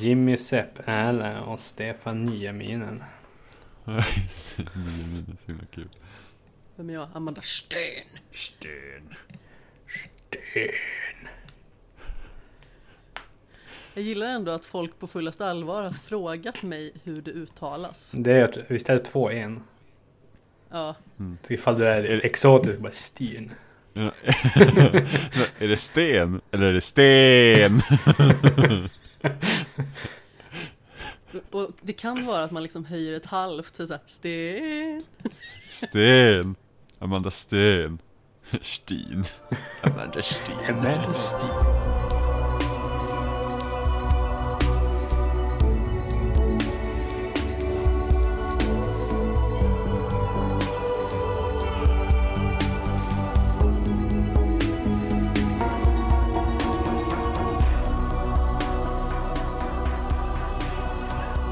Jimmy Sepp Erle och Stefan Nieminen. Nieminen, så himla kul. Vem är jag? Amanda Sten. Sten. Sten. Jag gillar ändå att folk på fullaste allvar har frågat mig hur det uttalas. Det är, visst är det två en? Ja, Så ifall du är exotisk, bara Sten. Ja. är det sten? Eller är det sten? och det kan vara att man liksom höjer ett halvt, så såhär, Sten. Sten. Amanda Sten. Stin. Amanda Stin. Amanda Sten.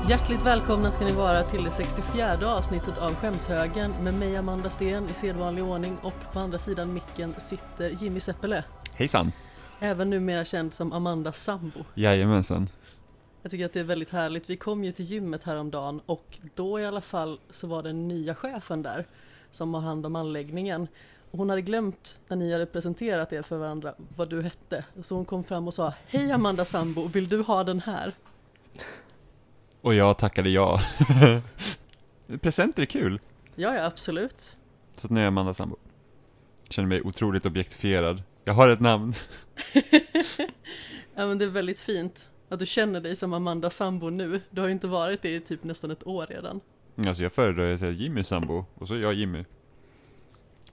Hjärtligt välkomna ska ni vara till det 64 avsnittet av Skämshögen med mig Amanda Sten i sedvanlig ordning och på andra sidan micken sitter Jimmy Seppele. Hejsan. Även numera känd som Amanda Sambo. Jajamensan. Jag tycker att det är väldigt härligt. Vi kom ju till gymmet häromdagen och då i alla fall så var den nya chefen där som har hand om anläggningen. Hon hade glömt när ni hade presenterat er för varandra vad du hette. Så hon kom fram och sa Hej Amanda Sambo, vill du ha den här? Och jag tackade ja. Presenter är kul. Ja, ja absolut. Så att nu är jag Amanda Sambo. Känner mig otroligt objektifierad. Jag har ett namn. Ja men det är väldigt fint att du känner dig som Amanda Sambo nu. Du har ju inte varit det i typ nästan ett år redan. Alltså jag föredrar att säga Jimmy Sambo, och så är jag Jimmy.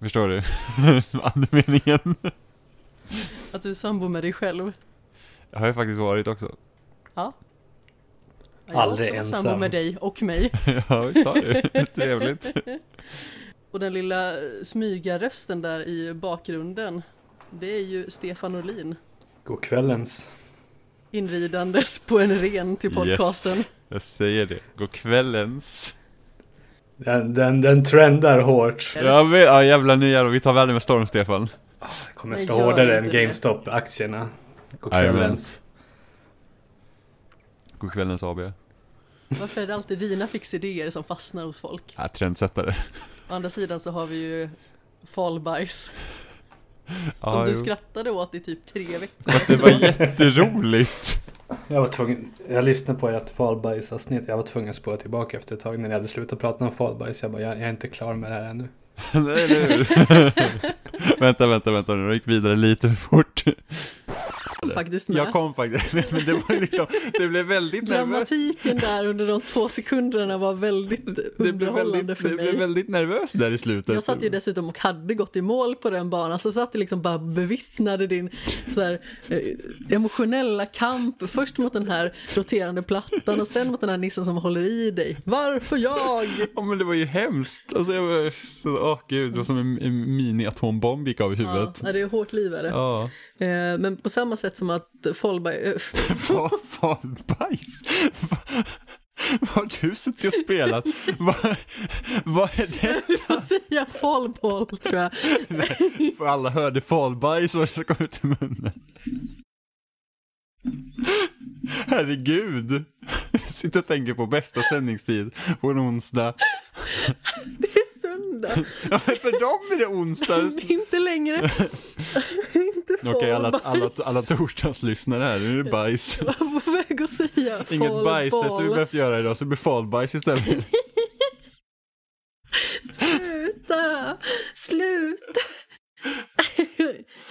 Förstår du? Andemeningen. Att du är sambo med dig själv. Jag har ju faktiskt varit också. Ja. Jag Aldrig också ensam. sambo med dig och mig. Ja, visst sa? Trevligt. Och den lilla smygarrösten där i bakgrunden. Det är ju Stefan Olin. God kvällens. Inridandes på en ren till podcasten. Yes. Jag säger det. God kvällens. Den, den, den trendar hårt. Ja, vi, ja jävlar nu jävlar, vi tar världen med storm Stefan. Det kommer slå hårdare än. GameStop-aktierna. God kvällens. God kvällens AB. Varför är det alltid dina fixidéer som fastnar hos folk? Ja, trendsättare. Å andra sidan så har vi ju fallbajs. Som Ja, du jo. skrattade åt i typ tre veckor. Det var jätteroligt. Jag var tvungen, jag lyssnade på ert falbajsavsnitt. Jag var tvungen att spåra tillbaka efter ett tag när ni hade slutat prata om falbajs. Jag bara, jag, jag är inte klar med det här ännu. Nej, eller hur? vänta, vänta, vänta nu. Jag gick vidare lite för fort. Kom faktiskt med. Jag kom faktiskt, men det var liksom, det blev väldigt nervöst. Dramatiken där under de två sekunderna var väldigt Det underhållande väldigt, för det mig. blev väldigt nervöst där i slutet. Jag satt ju dessutom och hade gått i mål på den banan, så satt jag liksom bara bevittnade din så här, eh, emotionella kamp, först mot den här roterande plattan och sen mot den här nissen som håller i dig. Varför jag? Ja men det var ju hemskt. Alltså jag var så, åh gud, det var som en, en mini-atombomb gick av i Ja, huvudet. det är hårt liv är det. Ja. Eh, Men på samma sätt som att Fallberg, eh, Vad fan bajs? Va- Vad har du suttit och spelat? Vad vad är det? du får säga fallboll tror jag. För alla hörde falbajs och så kom ut ur munnen. Herregud. Sitter och tänker på bästa sändningstid på en onsdag. Det söndag, Ja, men för dem är det onsdag. inte längre. inte Okej, alla, alla, alla torsdagslyssnare här, nu är det bajs. Jag var på väg att säga Inget bajstest vi behövt göra idag, så det blir falbajs istället. Sluta! Sluta!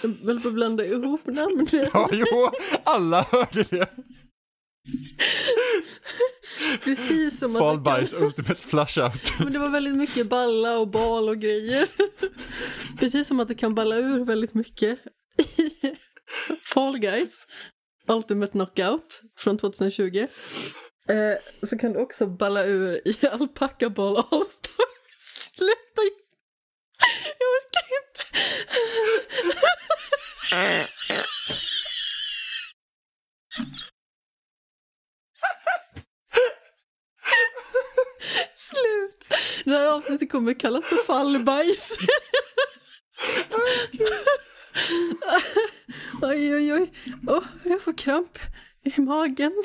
Jag höll på att blanda ihop namnen. Ja, jo, alla hörde det. Precis som att det, Falbajs, ultimate flush out. kan, men det var väldigt mycket balla och bal och grejer. Precis som att det kan balla ur väldigt mycket. Fall Guys, Ultimate Knockout från 2020. Eh, så kan det också balla ur i Alpaca Ball All-Star. Sluta! Jag orkar inte. Slut! Det här avsnittet kommer kallas för fallbajs. oj, oj, oj. Åh, jag får kramp i magen.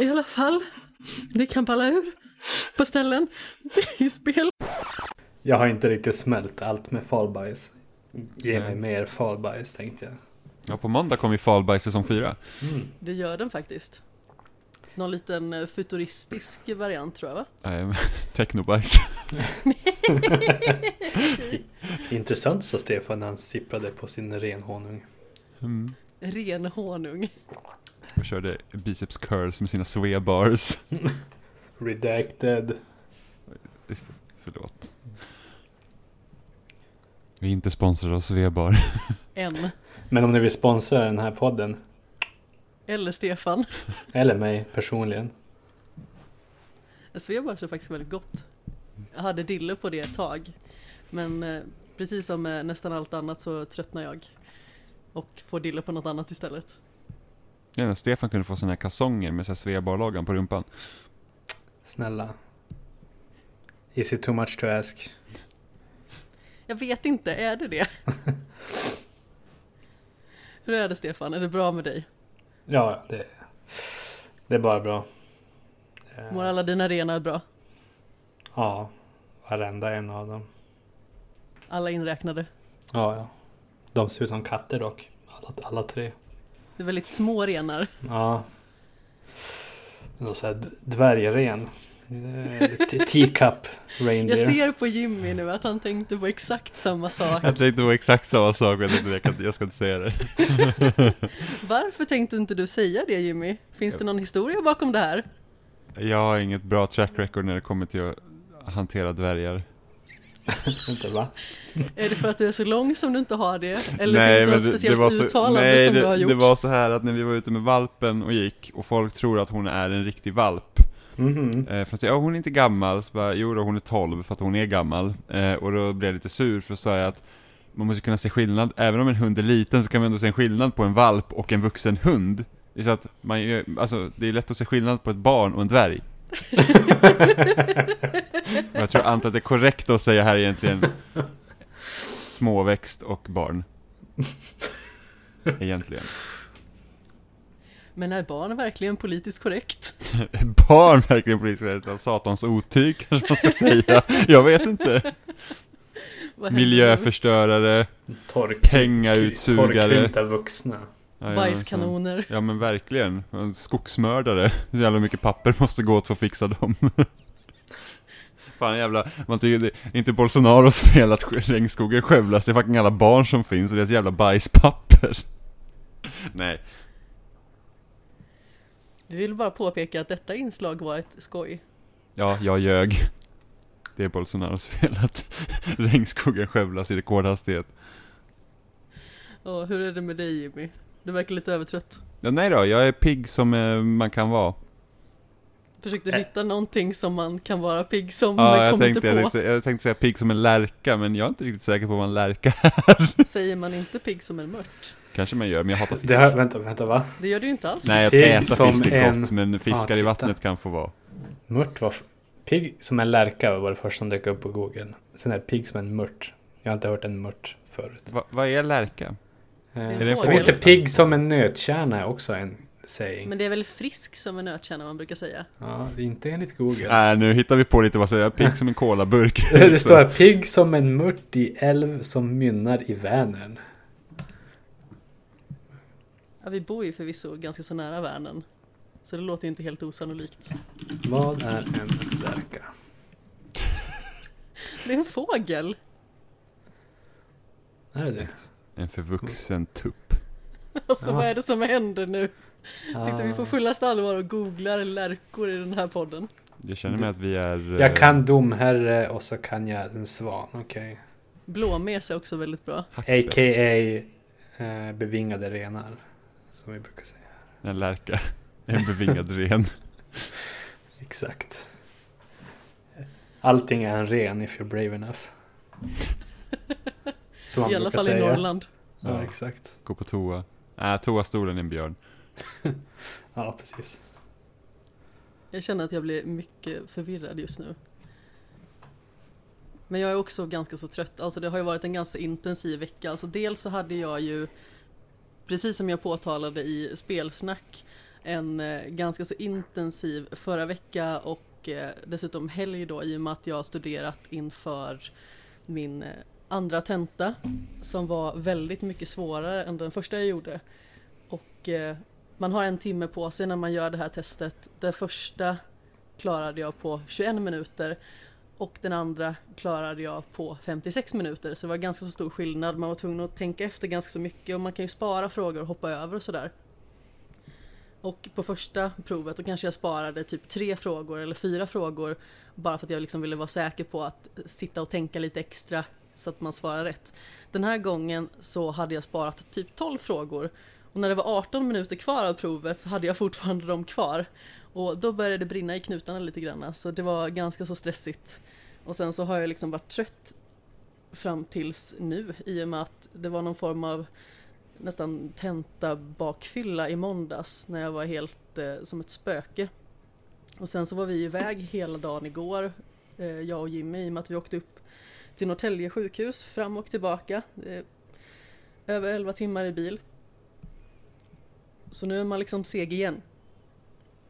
I alla fall, det kan balla ur på ställen. Det är ju spel. Jag har inte riktigt smält allt med falbajs. Ge mig Nej. mer falbajs tänkte jag. Ja, på måndag kommer ju Fall Guys säsong 4. Det gör den faktiskt. Någon liten eh, futuristisk variant tror jag va? Nej, technobajs. Intressant sa Stefan när han sipprade på sin renhonung. Mm. Ren honung. Och körde biceps curls med sina swebars. Redacted. Just det, förlåt. Vi är inte sponsrade av Svebar. En. Men om ni vill sponsra den här podden, Eller Stefan. eller mig personligen. Svebars är faktiskt väldigt gott. Jag hade dille på det ett tag. Men eh, precis som med nästan allt annat så tröttnar jag. Och får dille på något annat istället. Ja, när Stefan kunde få såna här kalsonger med så på rumpan. Snälla. Is it too much to ask? Jag vet inte, är det det? Hur är det Stefan? Är det bra med dig? Ja, det, det är bara bra. Eh, Mår alla dina renar bra? Ja, varenda en av dem. Alla inräknade? Ja, ja. De ser ut som katter dock. Alla, alla tre. Det är väldigt små renar. Ja. Någon sån här dvärgren. Eh, Teacup reindeer. Jag ser på Jimmy nu att han tänkte på exakt samma sak. Jag tänkte på exakt samma sak, men jag, kan, jag ska inte säga det. Varför tänkte inte du säga det Jimmy? Finns det någon historia bakom det här? Jag har inget bra track record när det kommer till att hantera dvärgar. Inte va? Är det för att du är så lång som du inte har det? Eller finns det något speciellt så, uttalande nej, som det, du har gjort? det var så här att när vi var ute med valpen och gick och folk tror att hon är en riktig valp. Mhm. Eh, fast ja, hon är inte gammal, så bara, jo då, hon är 12 för att hon är gammal. Eh, och då blev jag lite sur för att säga att man måste kunna se skillnad, även om en hund är liten så kan man ändå se en skillnad på en valp och en vuxen hund. Det är så att man, alltså, det är lätt att se skillnad på ett barn och en dvärg. och jag tror antar att det är korrekt att säga här egentligen småväxt och barn. Egentligen. Men är barn verkligen politiskt korrekt? Barn verkligen politiskt korrekt, satans otyg kanske man ska säga. Jag vet inte. Miljöförstörare, Tork, pengautsugare. Torrkrympta vuxna. Jajamensan. Bajskanoner. Ja men verkligen. En Skogsmördare. Så jävla mycket papper måste gå åt för att fixa dem. Fan jävla, man tycker det är inte Bolsonaros fel att regnskogen skövlas, det är fucking alla barn som finns och deras jävla bajspapper. Nej. Vi vill bara påpeka att detta inslag var ett skoj. Ja, jag ljög. Det är Bolsonaros fel att regnskogen skövlas i rekordhastighet. Och hur är det med dig Jimmy? Du verkar lite övertrött. Ja, nej då, jag är pigg som eh, man kan vara. Försökte hitta någonting som man kan vara pigg som, Ja, men jag kom tänkte, inte jag, på. tänkte, säga- jag tänkte säga pigg som en lärka, men jag är inte riktigt säker på vad en lärka är. Säger man inte pigg som en mört? Kanske man gör, men jag hatar fisk. Det här, vänta, vänta va? Det gör du inte alls. Nej, att Pigg äta som fisk är en- gott, men fiskar Ja, i vattnet kan få vara. Mört var... Pigg som en lärka var det första som dök upp på google. Sen är det pigg som en mört. Jag har inte hört en mört förut. Va, vad är lärka? Eh, Är det finns det pigg som en nötkärna är också en saying. Men det är väl frisk som en nötkärna man brukar säga. Ja, det är inte enligt google. Nej, nu hittar vi på lite vad säger jag, pigg som en kolaburk. Det står här pigg som en mört i älv som mynnar i Vänern. Ja, vi bor ju förvisso ganska så nära Värnen. Så det låter ju inte helt osannolikt. Vad är en lärka? Det är en fågel! Är det det? En förvuxen tupp. Alltså Ja. vad är det som händer nu? Sitter vi på Ah. fullaste allvar och googlar lärkor i den här podden? Jag känner mig att vi är... eh, Jag kan domherre och så kan jag en svan, okej. Blåmes är också väldigt bra. hackspett. A.k.a. Eh, bevingade renar. Som vi brukar säga. En lärka. En bevingad ren. Exakt. Allting är en ren if you're brave enough. Som man I alla fall säga. i Norrland. Ja, Ja. exakt. Gå på toa. Nej, toastolen är en björn. Ja, precis. Jag känner att jag blir mycket förvirrad just nu. Men jag är också ganska så trött. Alltså det har ju varit en ganska intensiv vecka. Alltså dels så hade jag ju precis som jag påtalade i spelsnack, en eh, ganska så intensiv förra vecka och eh, dessutom helg då i och med att jag har studerat inför min eh, andra tenta som var väldigt mycket svårare än den första jag gjorde. Och man har en timme på sig när man gör det här testet. Det första klarade jag på 21 minuter och den andra klarade jag på 56 minuter. Så det var ganska så stor skillnad. Man var tvungen att tänka efter ganska så mycket och man kan ju spara frågor och hoppa över och sådär. Och på första provet då kanske jag sparade typ tre frågor eller fyra frågor bara för att jag liksom ville vara säker på att sitta och tänka lite extra så att man svarar rätt. Den här gången så hade jag sparat typ 12 frågor och när det var 18 minuter kvar av provet så hade jag fortfarande dem kvar. Och då började det brinna i knutarna lite grann, så det var ganska så stressigt. Och sen så har jag liksom varit trött fram tills nu i och med att det var någon form av nästan tenta bakfylla i måndags när jag var helt eh, som ett spöke. Och sen så var vi iväg hela dagen igår, eh, jag och Jimmy, i och med att vi åkte upp till Norrtälje sjukhus fram och tillbaka. Eh, över 11 timmar i bil. Så nu är man liksom seg igen.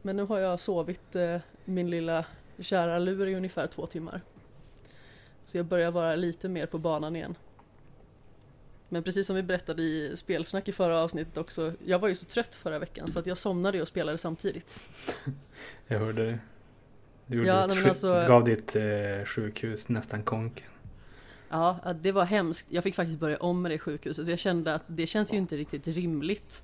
Men nu har jag sovit eh, min lilla kära lur i ungefär två timmar. Så jag börjar vara lite mer på banan igen. Men precis som vi berättade i spelsnack i förra avsnittet också, jag var ju så trött förra veckan så att jag somnade och spelade samtidigt. Jag hörde det. Du gjorde Ja, sjuk- alltså- gav ditt eh, sjukhus nästan konken. Ja, det var hemskt. Jag fick faktiskt börja om med det sjukhuset. för Jag kände att det känns ju inte riktigt rimligt.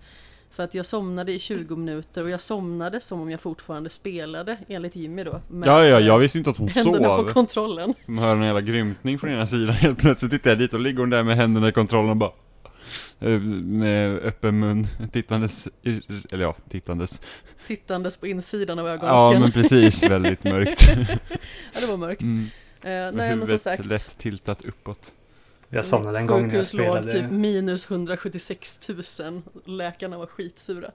För att jag somnade i 20 minuter och jag somnade som om jag fortfarande spelade, enligt Jimmy då. med, Ja, ja, jag eh, visste inte att hon Händerna på sov. kontrollen. Man hör en jävla grymtning från ena sidan, helt plötsligt tittar jag dit och ligger hon där med händerna i kontrollen och bara eh, Med öppen mun, tittandes, eller ja, tittandes Tittandes på insidan av Ja ögonlocken. men precis, väldigt mörkt Ja, det var mörkt. mm. Eh, nej, men som huvudet sagt. lätt tiltat uppåt Jag somnade en gång när jag Sjukhus låg spelade. typ minus 176 000. Läkarna var skitsura.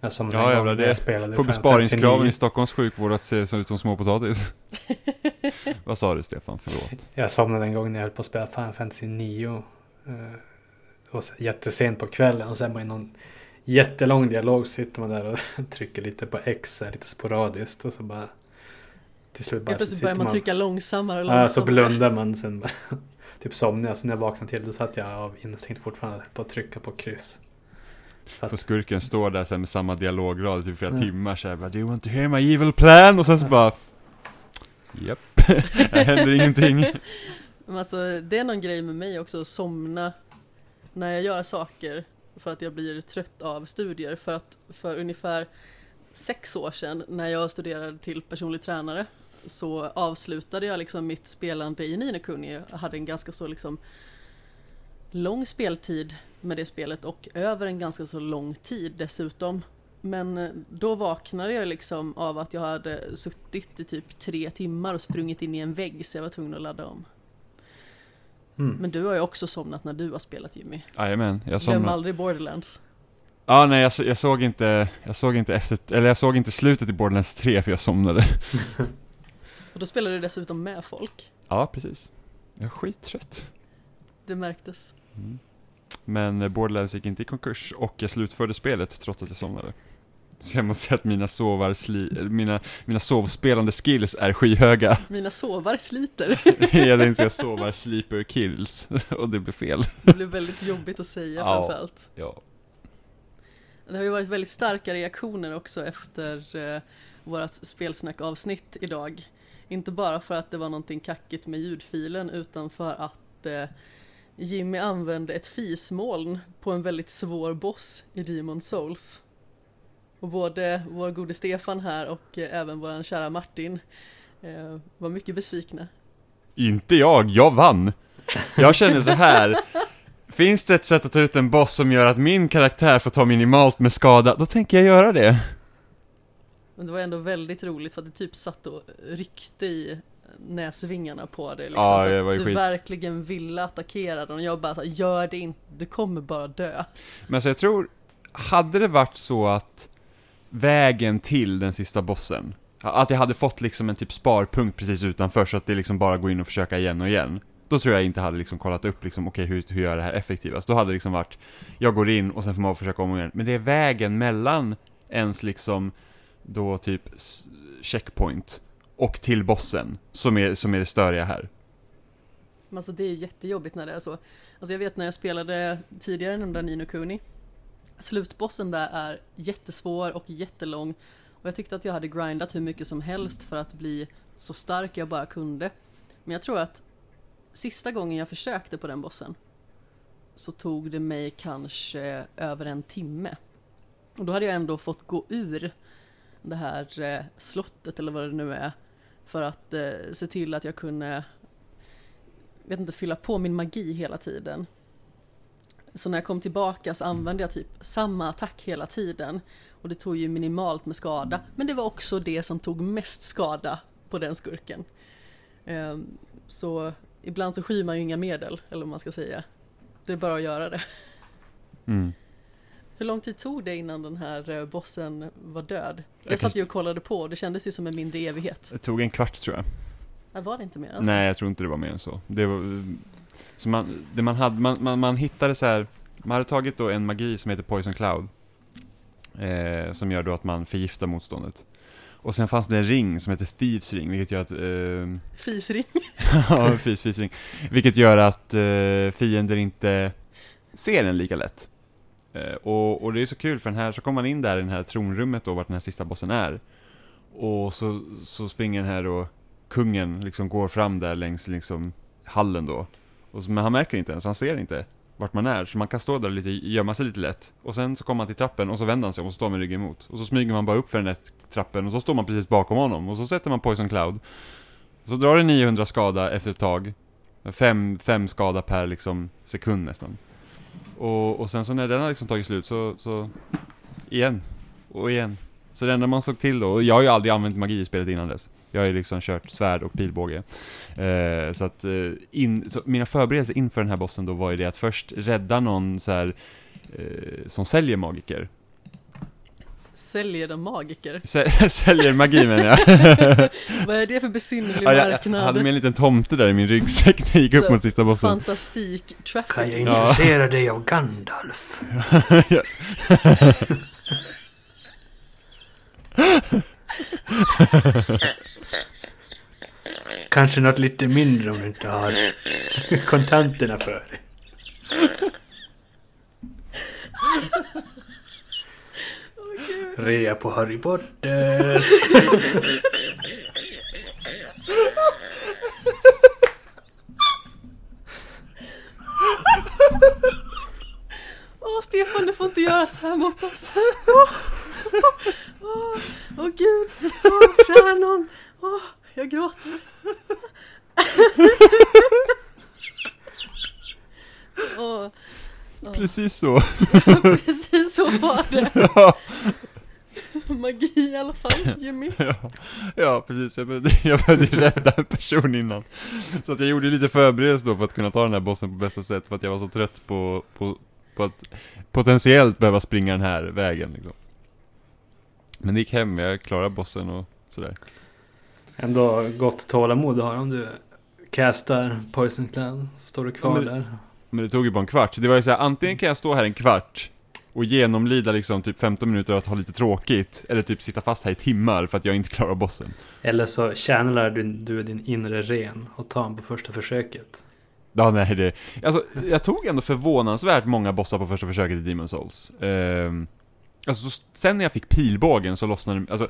Jag somnade Ja, en gång jävlar, när det jag spelade Får besparingskraven i 9. Stockholms sjukvård att se ut som småpotatis Vad sa du Stefan, förlåt? Jag somnade en gång när jag höll på att spela Final Fantasy 9. eh, Och jättesent på kvällen och sen bara i någon jättelång dialog sitter man där och trycker lite på X lite sporadiskt och så bara till slut bara Helt plötsligt sitter börjar man trycka långsammare och Ja, så långsammare. blundar man sen bara, typ somnar jag. Så när jag vaknade till då satt jag av instinkt fortfarande på att trycka på kryss. För att, skurken stå där sen med samma dialograd i typ flera Ja. timmar såhär bara Do you want to hear my evil plan? Och sen så bara Japp, här händer ingenting Men alltså, det är någon grej med mig också att somna när jag gör saker för att jag blir trött av studier. För att för ungefär sex år sedan när jag studerade till personlig tränare så avslutade jag liksom mitt spelande i Nino Kuni. Jag hade en ganska så liksom lång speltid med det spelet och över en ganska så lång tid dessutom. Men eh, då vaknade jag liksom av att jag hade suttit i typ tre timmar och sprungit in i en vägg så jag var tvungen att ladda om. mm. Men du har ju också somnat när du har spelat Jimmy. Jajamän, jag Glöm somnade aldrig Borderlands. Ja nej jag, jag såg inte, jag såg inte efter, eller jag såg inte slutet i Borderlands 3 för jag somnade Och då spelar du dessutom med folk. Ja precis Jag är skittrött Det märktes. mm. Men eh, Borderlands gick inte i konkurs och jag slutförde spelet trots att jag somnade Så jag måste säga att mina sovarsli, eller mina, mina sovspelande skills är skyhöga Mina sovar sliter. Jag tänkte säga sovar sleeper kills, och det blev fel Det blev väldigt jobbigt att säga Ja. framförallt. Ja Det har ju varit väldigt starka reaktioner också efter eh, vårt spelsnackavsnitt idag. Inte bara för att det var någonting kackigt med ljudfilen utan för att eh, Jimmy använde ett fismoln på en väldigt svår boss i Demon Souls. Och både vår gode Stefan här och eh, även vår kära Martin eh, var mycket besvikna. Inte jag, jag vann! Jag känner så här. Finns det ett sätt att ta ut en boss som gör att min karaktär får ta minimalt med skada, då tänker jag göra det. Men det var ändå väldigt roligt för att det typ satt och ryckte i näsvingarna på dig liksom. Ja, det var ju du skit. verkligen ville attackera dem. Jag bara så här, gör det inte, du kommer bara dö. Men så jag tror, hade det varit så att vägen till den sista bossen, att jag hade fått liksom en typ sparpunkt precis utanför så att det liksom bara går in och försöka igen och igen. Då tror jag inte hade liksom kollat upp liksom, okej hur, hur gör jag det här effektivast? Då hade det liksom varit, jag går in och sen får man försöka om igen. Men det är vägen mellan ens liksom, då typ checkpoint och till bossen som är, som är det störiga här. Men alltså det är jättejobbigt när det är så. Alltså jag vet när jag spelade tidigare den där Nino Kuni. Slutbossen där är jättesvår och jättelång. Och jag tyckte att jag hade grindat hur mycket som helst för att bli så stark jag bara kunde. Men jag tror att sista gången jag försökte på den bossen så tog det mig kanske över en timme. Och då hade jag ändå fått gå ur det här eh, slottet eller vad det nu är för att eh, se till att jag kunde vet inte, fylla på min magi hela tiden. Så när jag kom tillbaka så använde jag typ samma attack hela tiden. Och det tog ju minimalt med skada. Men det var också det som tog mest skada på den skurken. Ehm, så ibland så skyr man ju inga medel, eller vad man ska säga. Det är bara att göra det. Mm. Hur lång tid tog det innan den här eh, bossen var död? Jag Jag satt ju och kollade på och det kändes ju som en mindre evighet. Det tog en kvart tror jag. Ja, var det inte mer? Alltså? Nej, jag tror inte det var mer än så. Det var, så man, det man hade, man, man, man hittade så här, man hade tagit då en magi som heter Poison Cloud. Eh, som gör då att man förgiftar motståndet. Och sen fanns det en ring som heter Thieves ring, vilket gör att... Eh, Fisring. ja, fis, fis ring. Vilket gör att eh, fiender inte ser en lika lätt. Eh, och, och det är så kul för den här, så kommer man in där i det här tronrummet då, vart den här sista bossen är. Och så, så springer den här då, kungen liksom går fram där längs liksom hallen då. Och så, men han märker inte ens, han ser inte vart man är, så man kan stå där och lite, gömma sig lite lätt. Och sen så kommer man till trappen och så vänder han sig om och så står man med ryggen emot. Och så smyger man bara upp för den där trappen och så står man precis bakom honom och så sätter man Poison Cloud. Så drar det 900 skada efter ett tag. Fem, fem skada per liksom sekund nästan. Och, och sen så när den har liksom tagit slut så, så igen. Och igen. Så det enda man såg till då, och jag har ju aldrig använt magi i spelet innan dess. Jag har ju liksom kört svärd och pilbåge. Eh, så att, eh, in, så mina förberedelser inför den här bossen då var ju det att först rädda någon så här eh, som säljer magiker. Säljer de magiker? Sä- säljer magi menar jag. Vad är det för besynnerlig ja, jag, jag marknad? hade med en liten tomte där i min ryggsäck när jag gick upp Så, mot sista bossen. Fantastik Kan jag trafficking. Ja. intressera dig av Gandalf? Kanske något lite mindre om du inte har kontanterna för det. Rea på Harry Potter. Åh Stefan, du får inte göra så här mot oss. Åh, åh, åh gud, åh kära någon. Åh, jag gråter. Precis så. precis så var det. ja, Magi i alla fall, Jimmy. ja, precis. Jag behövde, jag behövde rädda en person innan. Så att jag gjorde lite förberedelse då för att kunna ta den här bossen på bästa sätt. För att jag var så trött på, på, på att potentiellt behöva springa den här vägen liksom. Men det gick hem, jag klarade bossen och sådär. Ändå gott tålamod du har om du castar Poison Cloud. Så står du kvar Ja, men- där. Men det tog ju bara en kvart. Det var ju såhär, antingen kan jag stå här en kvart och genomlida liksom typ 15 minuter och att ha lite tråkigt. Eller typ sitta fast här i timmar för att jag inte klarar bossen. Eller så channelar du, du din inre ren och tar den på första försöket. Ja, nej det... Alltså, jag tog ändå förvånansvärt många bossar på första försöket i Demon Souls. Ehm, alltså, så, sen när jag fick pilbågen så lossnade alltså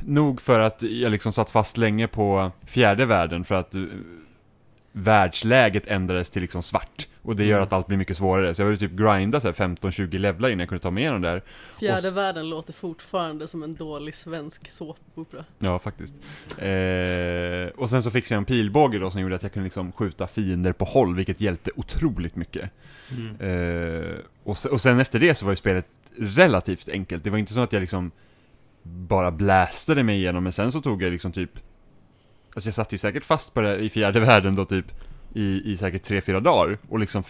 Nog för att jag liksom satt fast länge på fjärde världen för att uh, världsläget ändrades till liksom svart. Och det gör Mm. att allt blir mycket svårare. Så jag behövde typ grinda så här 15-20 levlar innan jag kunde ta mig igenom där. Fjärde Och världen låter fortfarande som en dålig svensk såpopera. Ja, faktiskt. Eh, och sen så fixade jag en pilbåge då som gjorde att jag kunde liksom skjuta fiender på håll, vilket hjälpte otroligt mycket. Mm. Eh, och, se, och sen efter det så var ju spelet relativt enkelt. Det var inte så att jag liksom bara blästade mig igenom, men sen så tog jag liksom typ Alltså jag satt ju säkert fast på det i fjärde världen då typ i, i säkert tre fyra dagar och liksom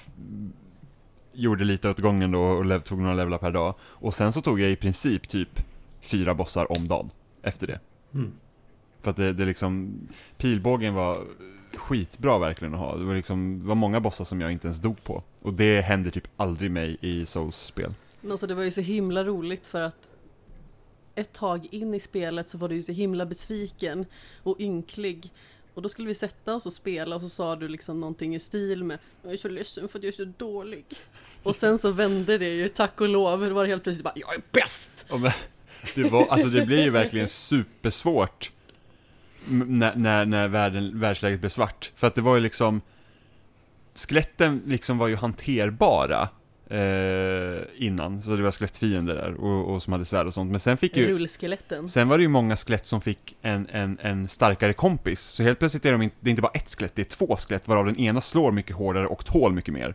gjorde lite åt gången då och lev, tog några levlar per dag. Och sen så tog jag i princip typ fyra bossar om dagen efter det. Mm. För att det, det liksom, pilbågen var skitbra verkligen att ha. Det var liksom, det var många bossar som jag inte ens dog på. Och det händer typ aldrig mig i Souls-spel. Men alltså det var ju så himla roligt för att ett tag in i spelet så var du ju så himla besviken och ynklig. Och då skulle vi sätta oss och spela och så sa du liksom någonting i stil med Jag är så ledsen för att jag är så dålig. Och sen så vände det ju, tack och lov. Det var helt plötsligt bara Jag är bäst! Ja, men, det, var, alltså det blir ju verkligen supersvårt när, när, när världen, världsläget blev svart. För att det var ju liksom Skeletten liksom var ju hanterbara eh, innan, så det var skelettfiender där och, och som hade svärd och sånt. Men sen fick ju Rullskeletten. Sen var det ju många skelett som fick en, en, en starkare kompis, så helt plötsligt är de inte, det är inte bara ett skelett, det är två skelett varav den ena slår mycket hårdare och tål mycket mer.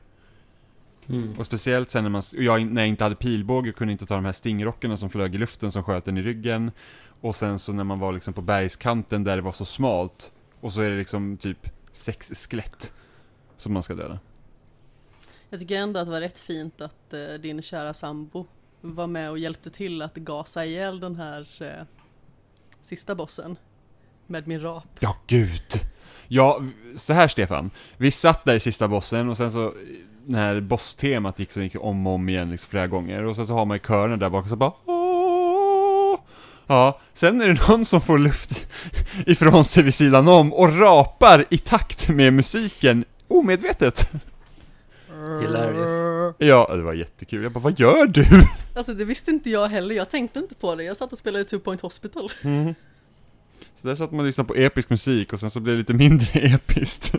Mm. Och speciellt sen när man, och jag, när jag inte hade pilbåge kunde inte ta de här stingrockarna som flög i luften som sköt den i ryggen. Och sen så när man var liksom på bergskanten där det var så smalt, och så är det liksom typ sex skelett som man ska döda. Jag tycker ändå att det var rätt fint att eh, din kära sambo var med och hjälpte till att gasa ihjäl den här eh, sista bossen. Med min rap. Ja, gud! Ja, så här Stefan. Vi satt där i sista bossen och sen så eh, när bosstemat gick så gick om och om igen liksom flera gånger och sen så har man ju kören där bak och så bara "Åh." Ja, sen är det någon som får luft ifrån sig vid sidan om och rapar i takt med musiken omedvetet. Hilarious. Ja, det var jättekul. Jag bara, vad gör du? Alltså det visste inte jag heller, jag tänkte inte på det. Jag satt och spelade Two Point Hospital. Så där satt man och lyssnade på episk musik och sen så blev det lite mindre episkt.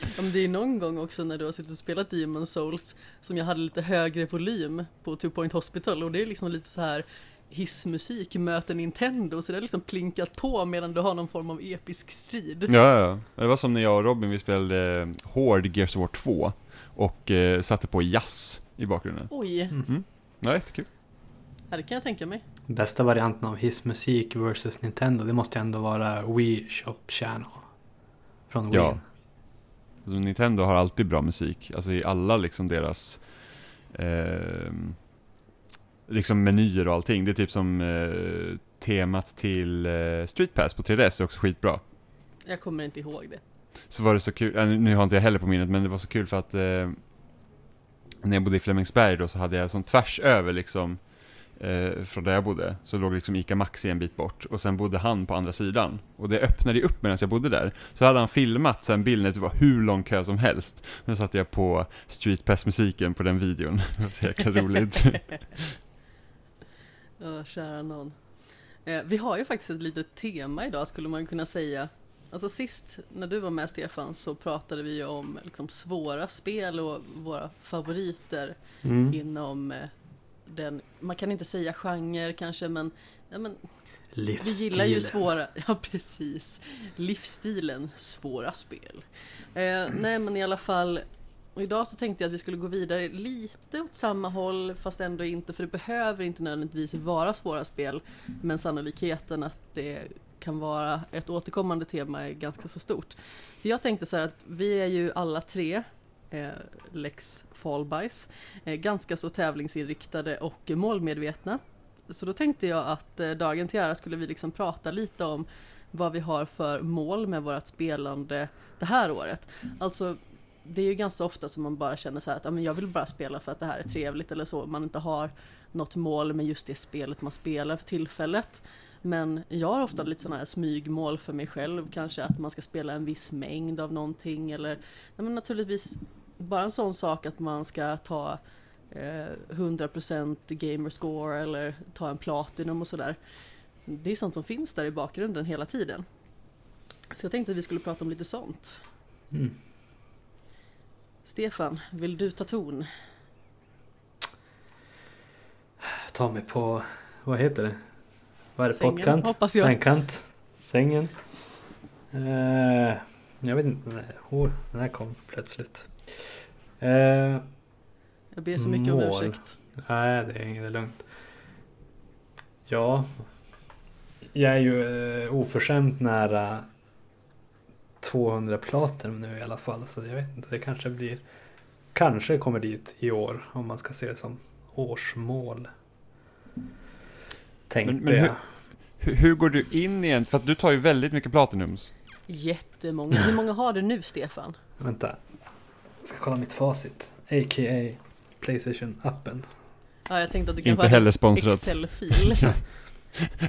Ja, men det är någon gång också när du har suttit och spelat Demon Souls som jag hade lite högre volym på Two Point Hospital och det är liksom lite så här hissmusik möter Nintendo så det har liksom plinkat på medan du har någon form av episk strid. Ja, ja. Det var som när jag och Robin, vi spelade Hård Gears of War 2 och eh, satte på jazz i bakgrunden. Oj, Ja, jättekul. ja, det kan jag tänka mig. Bästa varianten av hissmusik versus Nintendo, det måste ändå vara Wii Shop Channel. Från Wii. Ja. Alltså, Nintendo har alltid bra musik, alltså i alla liksom deras eh, liksom menyer och allting. Det är typ som eh, temat till eh, Street Pass på 3DS är också skitbra. Jag kommer inte ihåg det. Så var det så kul, äh, nu har inte jag heller på minnet, men det var så kul för att eh, när jag bodde i Flemingsberg då så hade jag som tvärs över liksom eh, från där jag bodde, så låg liksom ICA Maxi en bit bort och sen bodde han på andra sidan. Och det öppnade ju upp medan jag bodde där. Så hade han filmat sen bilden, det var hur lång kö som helst. Nu satte jag på Street Pass-musiken på den videon. Det var så jäkla roligt. Ja, kära någon. Eh, vi har ju faktiskt ett litet tema idag skulle man kunna säga. Alltså sist när du var med Stefan så pratade vi om liksom, svåra spel och våra favoriter Mm. inom eh, den, man kan inte säga genre kanske men, ja, men vi gillar ju svåra, ja precis, livsstilen svåra spel. Eh, nej men i alla fall, och idag så tänkte jag att vi skulle gå vidare lite åt samma håll fast ändå inte för det behöver inte nödvändigtvis vara svåra spel men sannolikheten att det kan vara ett återkommande tema är ganska så stort. För jag tänkte så här att vi är ju alla tre eh, Lex Fallbys, eh, ganska så tävlingsinriktade och målmedvetna. Så då tänkte jag att eh, dagen till ära skulle vi liksom prata lite om vad vi har för mål med vårt spelande det här året. Alltså det är ju ganska ofta som man bara känner så här att men jag vill bara spela för att det här är trevligt eller så. Man inte har något mål med just det spelet man spelar för tillfället. Men jag har ofta lite sådana här smygmål för mig själv. Kanske att man ska spela en viss mängd av någonting eller nej, men naturligtvis bara en sån sak att man ska ta eh, 100% gamerscore eller ta en platinum och sådär. Det är sånt som finns där i bakgrunden hela tiden. Så jag tänkte att vi skulle prata om lite sånt. Mm. Stefan, vill du ta ton? Ta mig på, vad heter det? Vad är det? Sängen, Pottkant? hoppas jag. Sängkant? Sängen? Eh, jag vet inte. Nej, oh, den här kom plötsligt. Eh, Jag ber så mycket om Mål. ursäkt. nej, det är inget lugnt. Ja. Jag är ju eh, oförskämt nära 200 platinum nu i alla fall. Så jag vet inte, det kanske blir... Kanske kommer dit i år om man ska se det som årsmål. Tänkte Men- men hur- jag. hur, hur går du in igen? För att du tar ju väldigt mycket Platinums. Jättemånga. Hur många har du nu, Stefan? Vänta. Jag ska kolla mitt facit. A.k.a. Playstation-appen. Ja, jag tänkte att du kan Inte heller sponsrat. Excel-fil.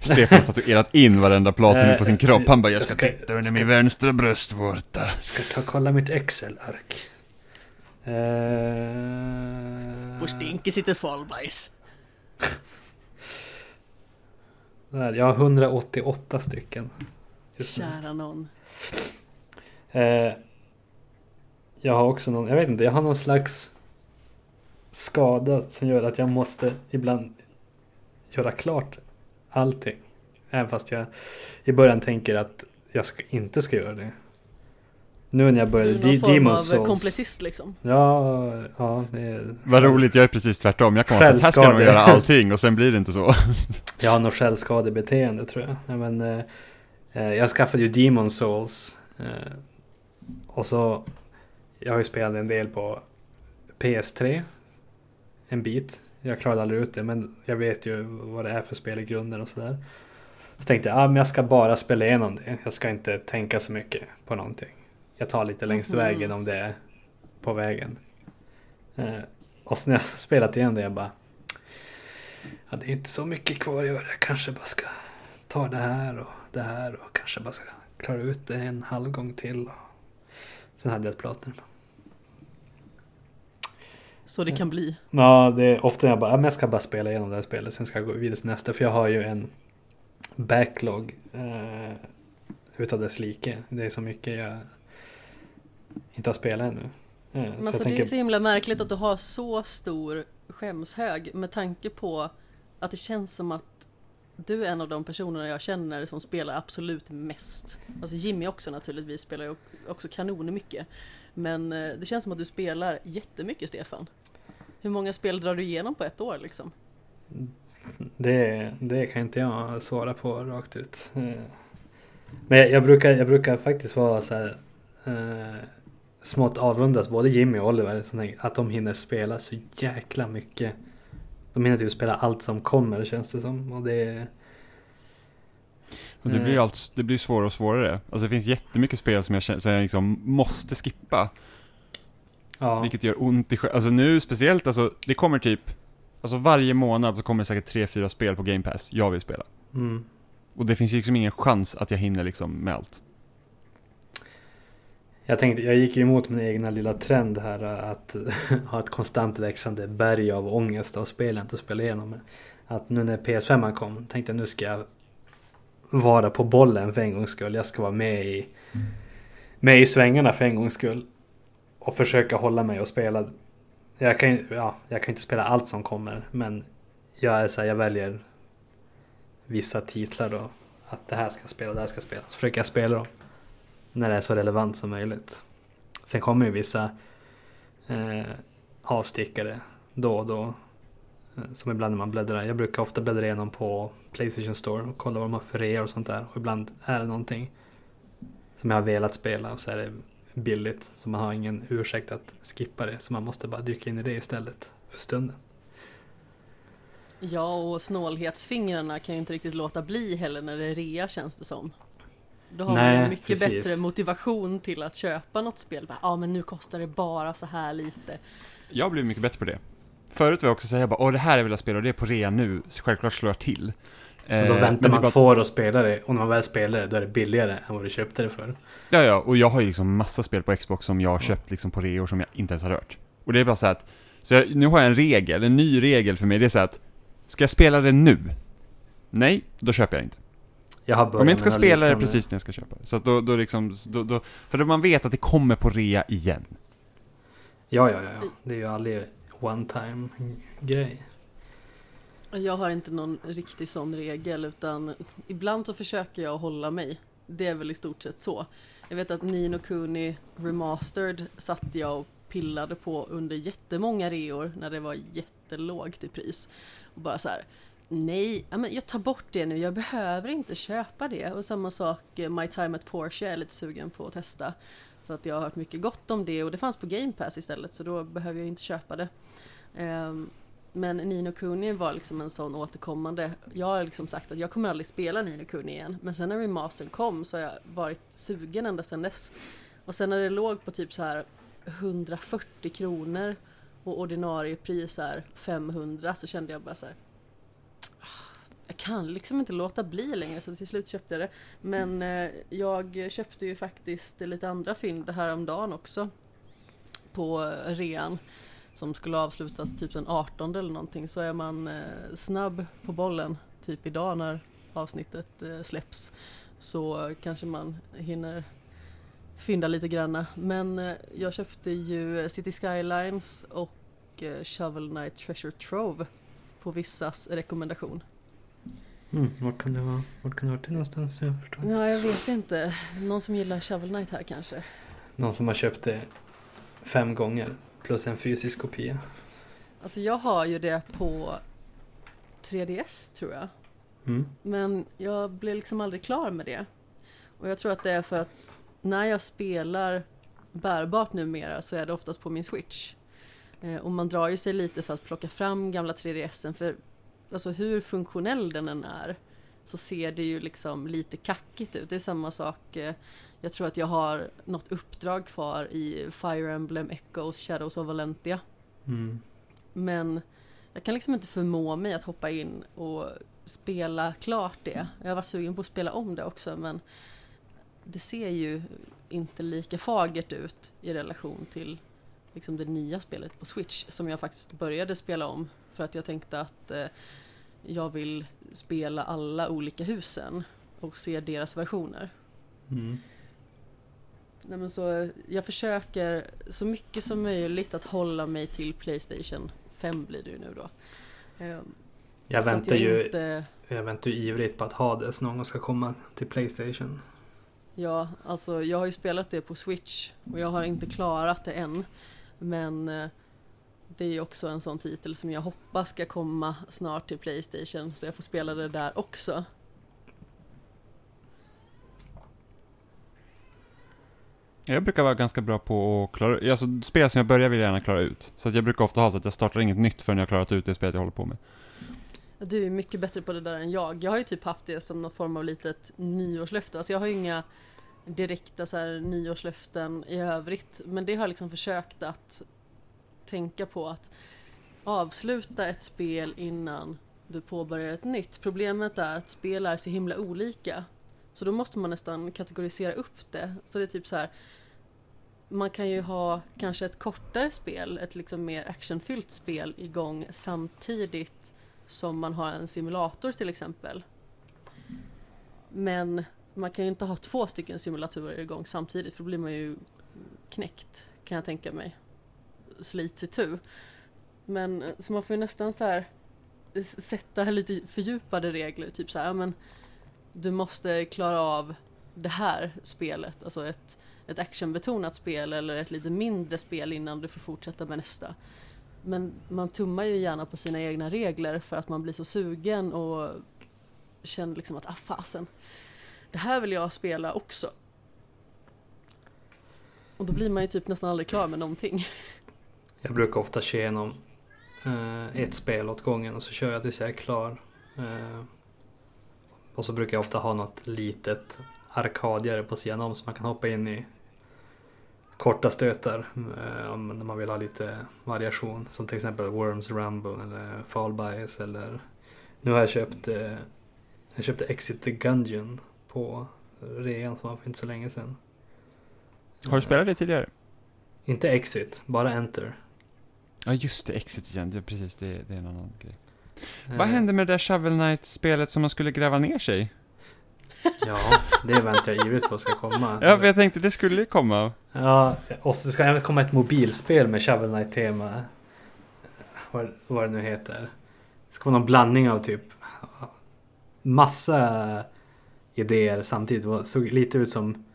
Stefan har tatuerat in varenda Platinum på sin Eh, kropp. Han bara, jag ska ska- titta under ska- min vänstra bröstvårta. Ska ta och kolla mitt Excel-ark. Eh, På stinke sitter Fallbajs. Där, jag har 188 stycken. Kära någon. Eh, jag har också någon, jag vet inte, jag har någon slags skada som gör att jag måste ibland göra klart allting. Även fast jag i början tänker att jag ska, inte ska göra det. Nu när jag började är någon Di- form av Souls. kompletist liksom. Ja, ja, det är, Vad roligt, jag är precis tvärtom. Jag kan vara så här, ska jag nog göra allting och sen blir det inte så. Jag har något självskadebeteende tror jag. Ja, men, eh, eh, jag skaffade ju Demon Souls. Eh, och så, jag har ju spelat en del på PS3. En bit. Jag klarade aldrig ut det men jag vet ju vad det är för spel i grunden och sådär. Så tänkte jag, ah, men jag ska bara spela igenom det. Jag ska inte tänka så mycket på någonting. Jag tar lite längs Mhm. vägen om det är på vägen. Eh, och sen när jag spelat igen det jag bara Ja, det är inte så mycket kvar att göra. Jag kanske bara ska ta det här och det här och kanske bara ska klara ut det en halv gång till. Sen hade jag ett platinum. Så det kan bli. Ja, det är ofta jag bara, ja, men jag ska bara spela igenom det här spelet. Sen ska jag gå vidare till nästa. För jag har ju en backlog eh, utav dess like. Det är så mycket jag inte har spelat ännu. Eh, Men så alltså, jag det tänker, är så himla märkligt att du har så stor skämshög med tanke på att det känns som att du är en av de personerna jag känner som spelar absolut mest. Alltså Jimmy också naturligtvis spelar ju också kanon mycket. Men eh, det känns som att du spelar jättemycket Stefan. Hur många spel drar du igenom på ett år liksom? Det, det kan inte jag svara på rakt ut. Eh, Men jag, brukar, jag brukar faktiskt vara så här smått avrundas, både Jimmy och Oliver, att de hinner spela så jäkla mycket. De hinner typ spela allt som kommer känns det som. Och det, Och det blir allt, det blir svårare och svårare. Alltså det finns jättemycket spel som jag som jag liksom måste skippa. ja, Vilket gör ont i Alltså nu speciellt, alltså det kommer typ, alltså varje månad så kommer det säkert tre fyra spel på Game Pass jag vill spela. mm. Och det finns liksom ingen chans att jag hinner liksom med allt. Jag tänkte, jag gick ju emot min egna lilla trend här att ha ett konstant växande berg av ångest av spel jag inte spelar igenom. Att nu när PS5 kom tänkte jag nu ska jag vara på bollen för en gångs skull. Jag ska vara med i, med i svängarna för en gångs skull. Och försöka hålla mig och spela. Jag kan, ju- ja, jag kan inte spela allt som kommer men jag är så här, jag väljer vissa titlar då. Att det här ska jag spela, det här ska jag spela. Så försöker jag spela dem när det är så relevant som möjligt. Sen kommer ju vissa eh, avstickare då och då. Eh, som ibland när man bläddrar. Jag brukar ofta bläddra igenom på Playstation Store och kolla vad de har för rea och sånt där. Och ibland är det någonting som jag har velat spela och så är det billigt. Så man har ingen ursäkt att skippa det. Så man måste bara dyka in i det istället för stunden. Ja, och snålhetsfingrarna kan ju inte riktigt låta bli heller när det är rea känns det som. Då har man Nej, ju mycket precis. bättre motivation till att köpa något spel. Ja, men nu kostar det bara så här lite. Jag blir mycket bättre på det. Förut var jag också säga jag bara, åh det här vill jag spela och det är på rea nu, så självklart slår jag till. Och då Eh, väntar men det man bara- två år och spelar det. Och när man väl spelar det då är det billigare än vad du köpte det för. Ja, ja, och jag har ju liksom massa spel på Xbox som jag har köpt liksom på reor som jag inte ens har rört. Och det är bara så att, så jag, nu har jag en regel, en ny regel för mig, det är så att, ska jag spela det nu? Nej, då köper jag inte. Jag har börjat Om jag inte ska spela det precis när jag ska köpa det. Så att då, då liksom, då, då, för då man vet att det kommer på rea igen. Ja, ja, ja, ja. Det är ju aldrig one time grej. Jag har inte någon riktig sån regel utan ibland så försöker jag hålla mig. Det är väl i stort sett så. Jag vet att Nino Kuni Remastered satt jag och pillade på under jättemånga reor när det var jättelågt i pris. Och bara så här, nej, jag tar bort det nu, jag behöver inte köpa det. Och samma sak, eh, My Time at Porsche är jag lite sugen på att testa. För att jag har hört mycket gott om det och det fanns på Game Pass istället så då behöver jag inte köpa det. Ehm, men Nino Kuni var liksom en sån återkommande. Jag har liksom sagt att jag kommer aldrig spela Nino Kuni igen. Men sen när remastern kom så har jag varit sugen ända sedan dess. Och sen när det låg på typ så här 140 kronor och ordinarie pris är 500 så kände jag bara så här. Jag kan liksom inte låta bli längre så till slut köpte jag det. Men eh, jag köpte ju faktiskt lite andra fynd häromdagen också. På eh, rean. Som skulle avslutas typ den 18 eller någonting. Så är man eh, snabb på bollen typ idag när avsnittet eh, släpps. Så kanske man hinner fynda lite granna. Men eh, jag köpte ju City Skylines och eh, Shovel Knight Treasure Trove på vissas rekommendation. Mm, vart kan det vara? Vart kan det ha varit det någonstans? Jag förstår inte. Ja, jag vet inte. Någon som gillar Shovel Knight här kanske? Någon som har köpt det fem gånger plus en fysisk kopia. Alltså jag har ju det på 3DS tror jag. Mm. Men jag blev liksom aldrig klar med det. Och jag tror att det är för att när jag spelar bärbart numera så är det oftast på min Switch. Eh, och man drar ju sig lite för att plocka fram gamla 3DSen för alltså hur funktionell den än är så ser det ju liksom lite kackigt ut. Det är samma sak, eh, jag tror att jag har något uppdrag kvar i Fire Emblem Echoes Shadows of Valentia. Mm. Men jag kan liksom inte förmå mig att hoppa in och spela klart det. Jag varit sugen på att spela om det också men det ser ju inte lika fagert ut i relation till liksom det nya spelet på Switch som jag faktiskt började spela om för att jag tänkte att eh, jag vill spela alla olika husen och se deras versioner. Mm. Nej, men så jag försöker så mycket som möjligt att hålla mig till Playstation 5 blir det ju nu då. Ehm, Jag så väntar ju Inte, jag väntar ju ivrigt på att Hades någon gång ska komma till Playstation. ja, alltså jag har ju spelat det på Switch och jag har inte klarat det än. Men eh, det är ju också en sån titel som jag hoppas ska komma snart till Playstation så jag får spela det där också. Jag brukar vara ganska bra på att klara alltså spel som jag börjar vill jag gärna klara ut. Så att jag brukar ofta ha så att jag startar inget nytt förrän jag har klarat ut det spelet jag håller på med. Du är mycket bättre på det där än jag. Jag har ju typ haft det som någon form av litet nyårslöfte. Alltså jag har ju inga direkta så här, nyårslöften i övrigt. Men det har jag liksom försökt att tänka på att avsluta ett spel innan du påbörjar ett nytt. Problemet är att spel är så himla olika. Så då måste man nästan kategorisera upp det. Så det är typ så här. Man kan ju ha kanske ett kortare spel, ett liksom mer actionfyllt spel igång samtidigt som man har en simulator till exempel. Men man kan ju inte ha två stycken simulatorer igång samtidigt för då blir man ju knäckt kan jag tänka mig. Slits itu. Men eh, så man får ju nästan så här eh, sätta lite fördjupade regler. Typ så här, men du måste klara av det här spelet, alltså ett, ett actionbetonat spel eller ett lite mindre spel innan du får fortsätta med nästa. Men man tummar ju gärna på sina egna regler för att man blir så sugen och känner liksom att ah fasen, det här vill jag spela också. Och då blir man ju typ nästan aldrig klar med någonting. Jag brukar ofta köra igenom eh, ett spel åt gången och så kör jag tills jag är klar. Eh, och så brukar jag ofta ha något litet arkadigare på sidan om så man kan hoppa in i korta stötar eh, om man vill ha lite variation. Som till exempel Worms Rumble eller Fall Guys eller nu har jag köpt eh, jag köpte Exit the Gungeon på rean som var för inte så länge sedan. Har du spelat det tidigare? Inte Exit, bara Enter. Ja just det, Exit igen. Ja, precis, det, det är en annan grej. Eh, Vad hände med det där Shovel Knight-spelet som man skulle gräva ner sig? Ja, det väntar jag ivrigt på ska komma. Ja, för jag tänkte det skulle ju komma. Ja, och så ska även komma ett mobilspel med Shovel Knight-tema. Vad, vad det nu heter. Det ska vara någon blandning av typ massa idéer samtidigt. Det såg lite ut som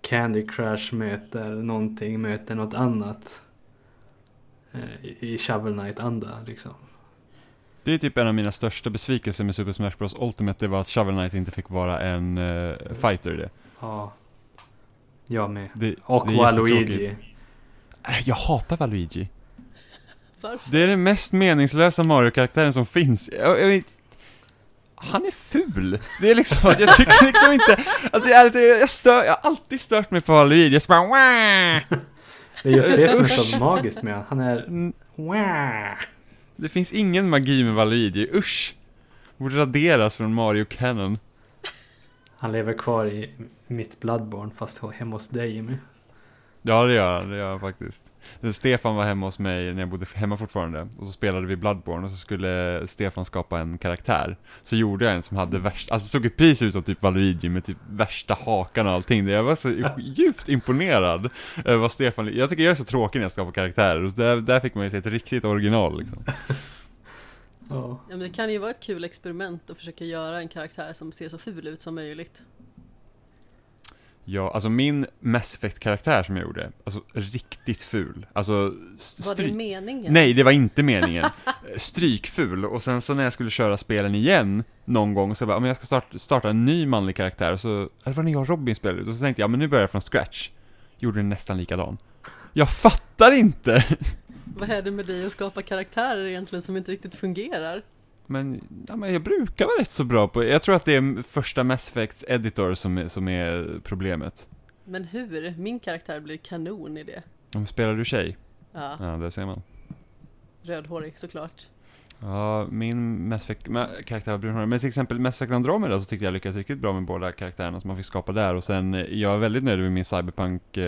Candy Crush möter någonting, möter något annat. Eh, I Shovel Knight-anda liksom. Det är typ en av mina största besvikelser med Super Smash Bros Ultimate, det var att Shovel Knight inte fick vara en eh, fighter i det. Ja. Jag med. det Och det Waluigi. Äh, Jag hatar Waluigi. Varför? Det är den mest meningslösa Mario-karaktären som finns. Jag, jag, vet- han är ful. Det är liksom att jag tycker liksom inte, alltså jag, är lite- jag, stör, jag har alltid stört mig på Valerie. Jag bara Wah! Det är just det som är så magiskt med honom. Han är... Mm! Det finns ingen magi med Valerie, usch! Borde raderas från Mario Canon. Han lever kvar i mitt Bloodborne fast hemma hos dig Jimmy. Ja det gör han, det gör han faktiskt. Stefan var hemma hos mig när jag bodde hemma fortfarande, och så spelade vi Bloodborne och så skulle Stefan skapa en karaktär. Så gjorde jag en som hade värsta, alltså såg precis ut som typ Valerie med typ värsta hakan och allting. Jag var så djupt imponerad över vad Stefan, jag tycker jag är så tråkig när jag skapar karaktärer, och där, där fick man ju se ett riktigt original liksom. Ja. Ja, men det kan ju vara ett kul experiment att försöka göra en karaktär som ser så ful ut som möjligt. Ja, alltså min Mass Effect-karaktär som jag gjorde, alltså riktigt ful. Alltså, Var det meningen? Nej, det var inte meningen. Strykful, och sen så när jag skulle köra spelen igen någon gång så bara, men jag ska starta, starta en ny manlig karaktär, och så, det var när jag och Robin spelade ut, och så tänkte jag, men nu börjar jag från scratch. Gjorde den nästan likadan. Jag fattar inte! Vad är det med dig att skapa karaktärer egentligen som inte riktigt fungerar? Men, ja, men jag brukar vara rätt så bra på, jag tror att det är första Mass Effects editor som är, som är problemet. Men hur? Min karaktär blir kanon i det. Om spelar du tjej? Ja, Ja, det ser man. rödhårig såklart. Ja, min Mass Effect, karaktär var brunhårig. Men till exempel Mass Effect Andromeda så tyckte jag lyckades riktigt bra med båda karaktärerna som man fick skapa där. Och sen, eh, jag är väldigt nöjd med min Cyberpunk eh,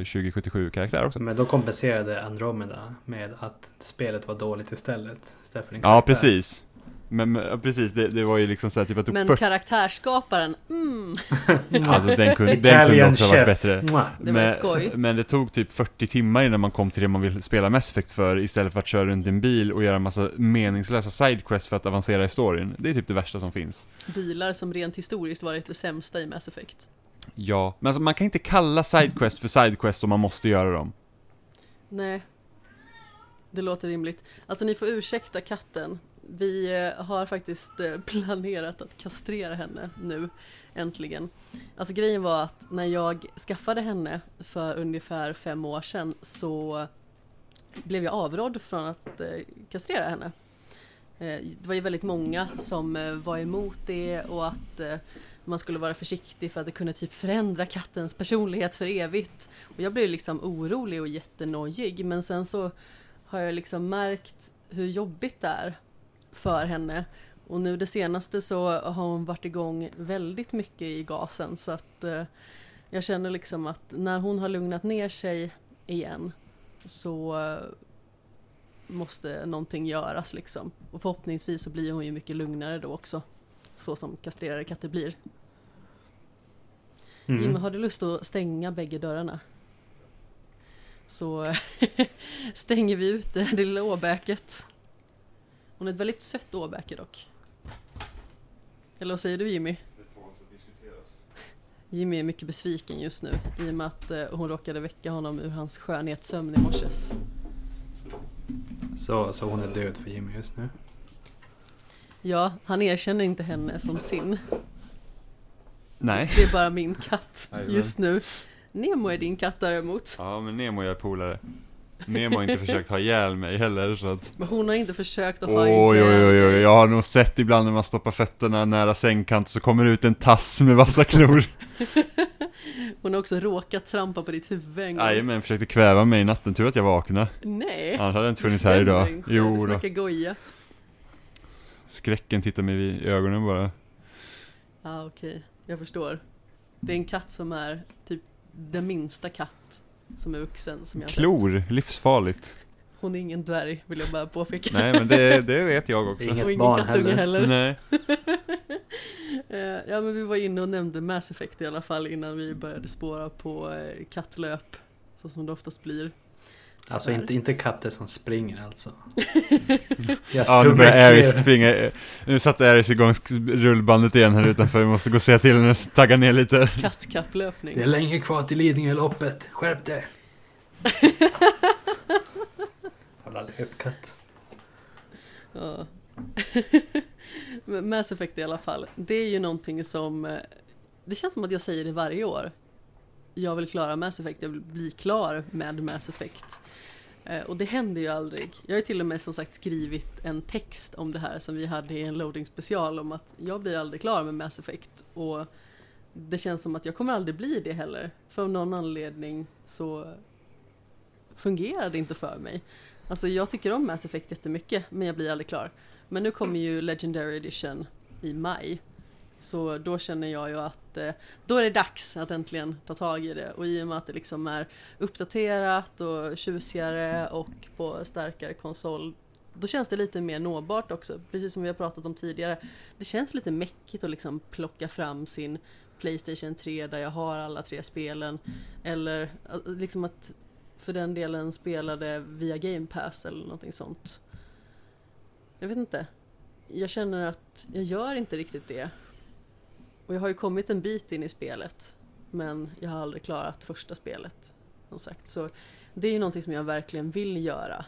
2077-karaktär också. Men då kompenserade Andromeda med att spelet var dåligt istället. Istället för din Ja, precis. Men, men precis, det, det var ju liksom såhär typ att det tog Men 40... karaktärsskaparen, mm, Alltså den kunde, den kunde också ha varit bättre. Mwah. Det var skoj. men det tog typ 40 timmar innan man kom till det man vill spela Mass Effect för istället för att köra runt i en bil och göra en massa meningslösa sidequests för att avancera i storyn. Det är typ det värsta som finns. bilar som rent historiskt varit det sämsta i Mass Effect. Ja, men alltså man kan inte kalla sidequest för sidequest om man måste göra dem. Nej. Det låter rimligt. Alltså ni får ursäkta katten. Vi eh, har faktiskt eh, planerat att kastrera henne nu, äntligen. Alltså grejen var att när jag skaffade henne för ungefär fem år sedan så blev jag avrådd från att eh, kastrera henne. Det var ju väldigt många som var emot det och att man skulle vara försiktig för att det kunde typ förändra kattens personlighet för evigt. Och jag blev liksom orolig och jättenojig men sen så har jag liksom märkt hur jobbigt det är för henne. Och nu det senaste så har hon varit igång väldigt mycket i gasen så att eh, jag känner liksom att när hon har lugnat ner sig igen så eh, måste någonting göras liksom. Och förhoppningsvis så blir hon ju mycket lugnare då också. Så som kastrerade katter blir. Mm. Jimmy, har du lust att stänga bägge dörrarna? Så stänger vi ut det lilla åbäket. Hon är ett väldigt sött åbäke dock. Eller vad säger du Jimmy? Jimmy är mycket besviken just nu i och med att eh, hon råkade väcka honom ur hans skönhetssömn i morses. Så, så hon är död för Jimmy just nu. Ja, han erkänner inte henne som sin. Nej. Det är bara min katt just nu. Nemo är din katt däremot. Ja, men Nemo är polare. Nemo har inte försökt ha ihjäl mig heller så att... Men hon har inte försökt att Oj, ha oj, oj, oj, dig. jag har nog sett ibland när man stoppar fötterna nära sängkanten så kommer det ut en tass med vassa klor. Hon har också råkat trampa på ditt huvud en gång. Jajamän, försökte kväva mig i natten, tur att jag vaknade. Nej, Annars hade jag inte funnits här idag. inte. Jo då. goja. Skräcken tittar mig i ögonen bara. Ja, okej. Jag förstår. Det är en katt som är typ den minsta katt som är vuxen som jag har sett. Klor, livsfarligt. Hon är ingen dvärg, vill jag bara påpeka. Nej men det, det vet jag också. Inget Och ingen barn kattunge heller. heller. Nej. Eh, ja, men vi var inne och nämnde Mass Effect i alla fall innan vi började spåra på eh, kattlöp. Så som det oftast blir. Alltså inte, inte katter som springer alltså. Ja nu börjar Aris springa. Nu satte Aris igång rullbandet igen här utanför. Vi måste gå och säga till henne tagga ner lite. Kattkapplöpning. Det är länge kvar till Lidingöloppet. Skärp dig! Jävla löpkatt. Ja. Men Mass Effect i alla fall. Det är ju någonting som... eh, Det känns som att jag säger det varje år. Jag vill klara Mass Effect, jag vill bli klar med Mass Effect. Eh, och det händer ju aldrig. Jag har till och med som sagt skrivit en text om det här som vi hade i en loading special om att jag blir aldrig klar med Mass Effect. Och det känns som att jag kommer aldrig bli det heller. För av någon anledning så fungerar det inte för mig. Alltså jag tycker om Mass Effect jättemycket men jag blir aldrig klar. Men nu kommer ju Legendary Edition i maj. Så då känner jag ju att eh, då är det dags att äntligen ta tag i det och i och med att det liksom är uppdaterat och tjusigare och på starkare konsol då känns det lite mer nåbart också, precis som vi har pratat om tidigare. Det känns lite mäckigt att liksom plocka fram sin Playstation 3 där jag har alla tre spelen eller eh, liksom att för den delen spela det via Game Pass eller någonting sånt. Jag vet inte. Jag känner att jag gör inte riktigt det. Och jag har ju kommit en bit in i spelet. Men jag har aldrig klarat första spelet. Som sagt. Så det är ju någonting som jag verkligen vill göra.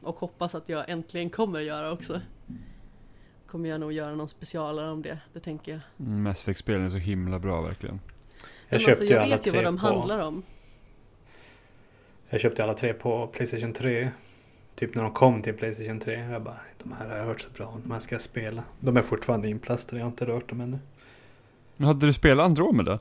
Och hoppas att jag äntligen kommer att göra också. Kommer jag nog göra någon specialare om det, det tänker jag. Mm, Mass Effect-spelen är så himla bra verkligen. Jag köpte alltså, ju jag alla vet ju tre vad de på... handlar om. Jag köpte alla tre på Playstation 3. Typ när de kom till Playstation 3. Jag bara, de här har jag hört så bra om. De här ska jag spela. De är fortfarande inplastade. Jag har inte rört dem ännu. Men hade du spelat Andromeda?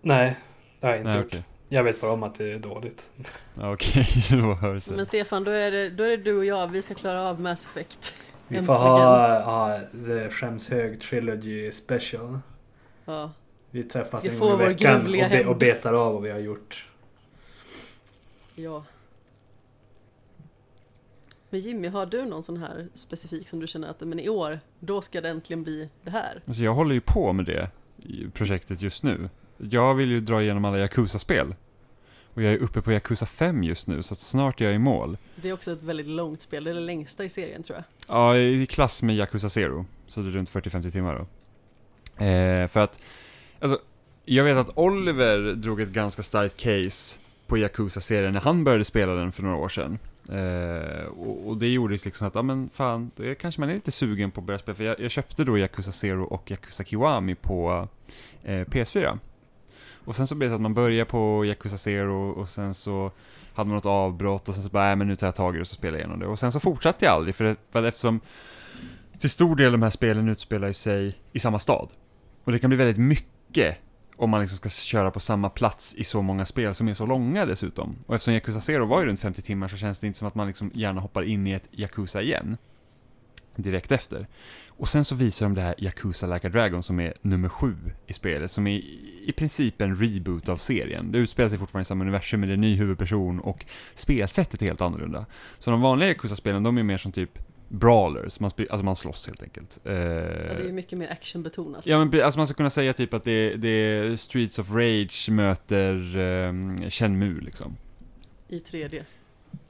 Nej, det har jag inte Nej gjort. okej. Jag vet bara om att det är dåligt. Ja, Okej, då hörs det. Men Stefan, då är, det, då är det du och jag, vi ska klara av Mass Effect. Vi Äntligen. får ha ja, The Skämshög Trilogy Special. Ja. Vi träffas Vi en gång i vår veckan och, be, och betar av vad vi har gjort. ja. Men Jimmy, har du någon sån här specifik som du känner att men i år, då ska det äntligen bli det här? Alltså jag håller ju på med det projektet just nu. Jag vill ju dra igenom alla Yakuza-spel. Och jag är uppe på Yakuza 5 just nu, så snart är jag i mål. Det är också ett väldigt långt spel, det är det längsta i serien tror jag. Ja, i klass med Yakuza Zero. Så det är runt 40-50 timmar då. Eh, för att, alltså, jag vet att Oliver drog ett ganska starkt case på Yakuza-serien när han började spela den för några år sedan. Eh, och, och det gjorde liksom att, ja men fan, det kanske man är lite sugen på att börja spela. För jag, jag köpte då Yakuza Zero och Yakuza Kiwami på eh, PS4. Och sen så blev det så att man börjar på Yakuza Zero och sen så hade man något avbrott och sen så bara, nej men nu tar jag tag i det och så spelar jag igenom det. Och sen så fortsatte jag aldrig, för, det, för eftersom till stor del de här spelen utspelar sig i samma stad. Och det kan bli väldigt mycket om man liksom ska köra på samma plats i så många spel som är så långa dessutom. Och eftersom Yakuza Zero var ju runt 50 timmar så känns det inte som att man liksom gärna hoppar in i ett Yakuza igen. Direkt efter. Och sen så visar de det här Yakuza Like a Dragon som är nummer sju i spelet, som är i princip en reboot av serien. Det utspelar sig fortfarande i samma universum, men det är en ny huvudperson och spelsättet är helt annorlunda. Så de vanliga Yakuza-spelen, de är mer som typ brawlers, man, alltså man slåss helt enkelt. Eh, Ja, det är ju mycket mer actionbetonat. Ja men alltså man ska kunna säga typ att det, det är Streets of Rage möter um, Shenmue liksom. I 3D.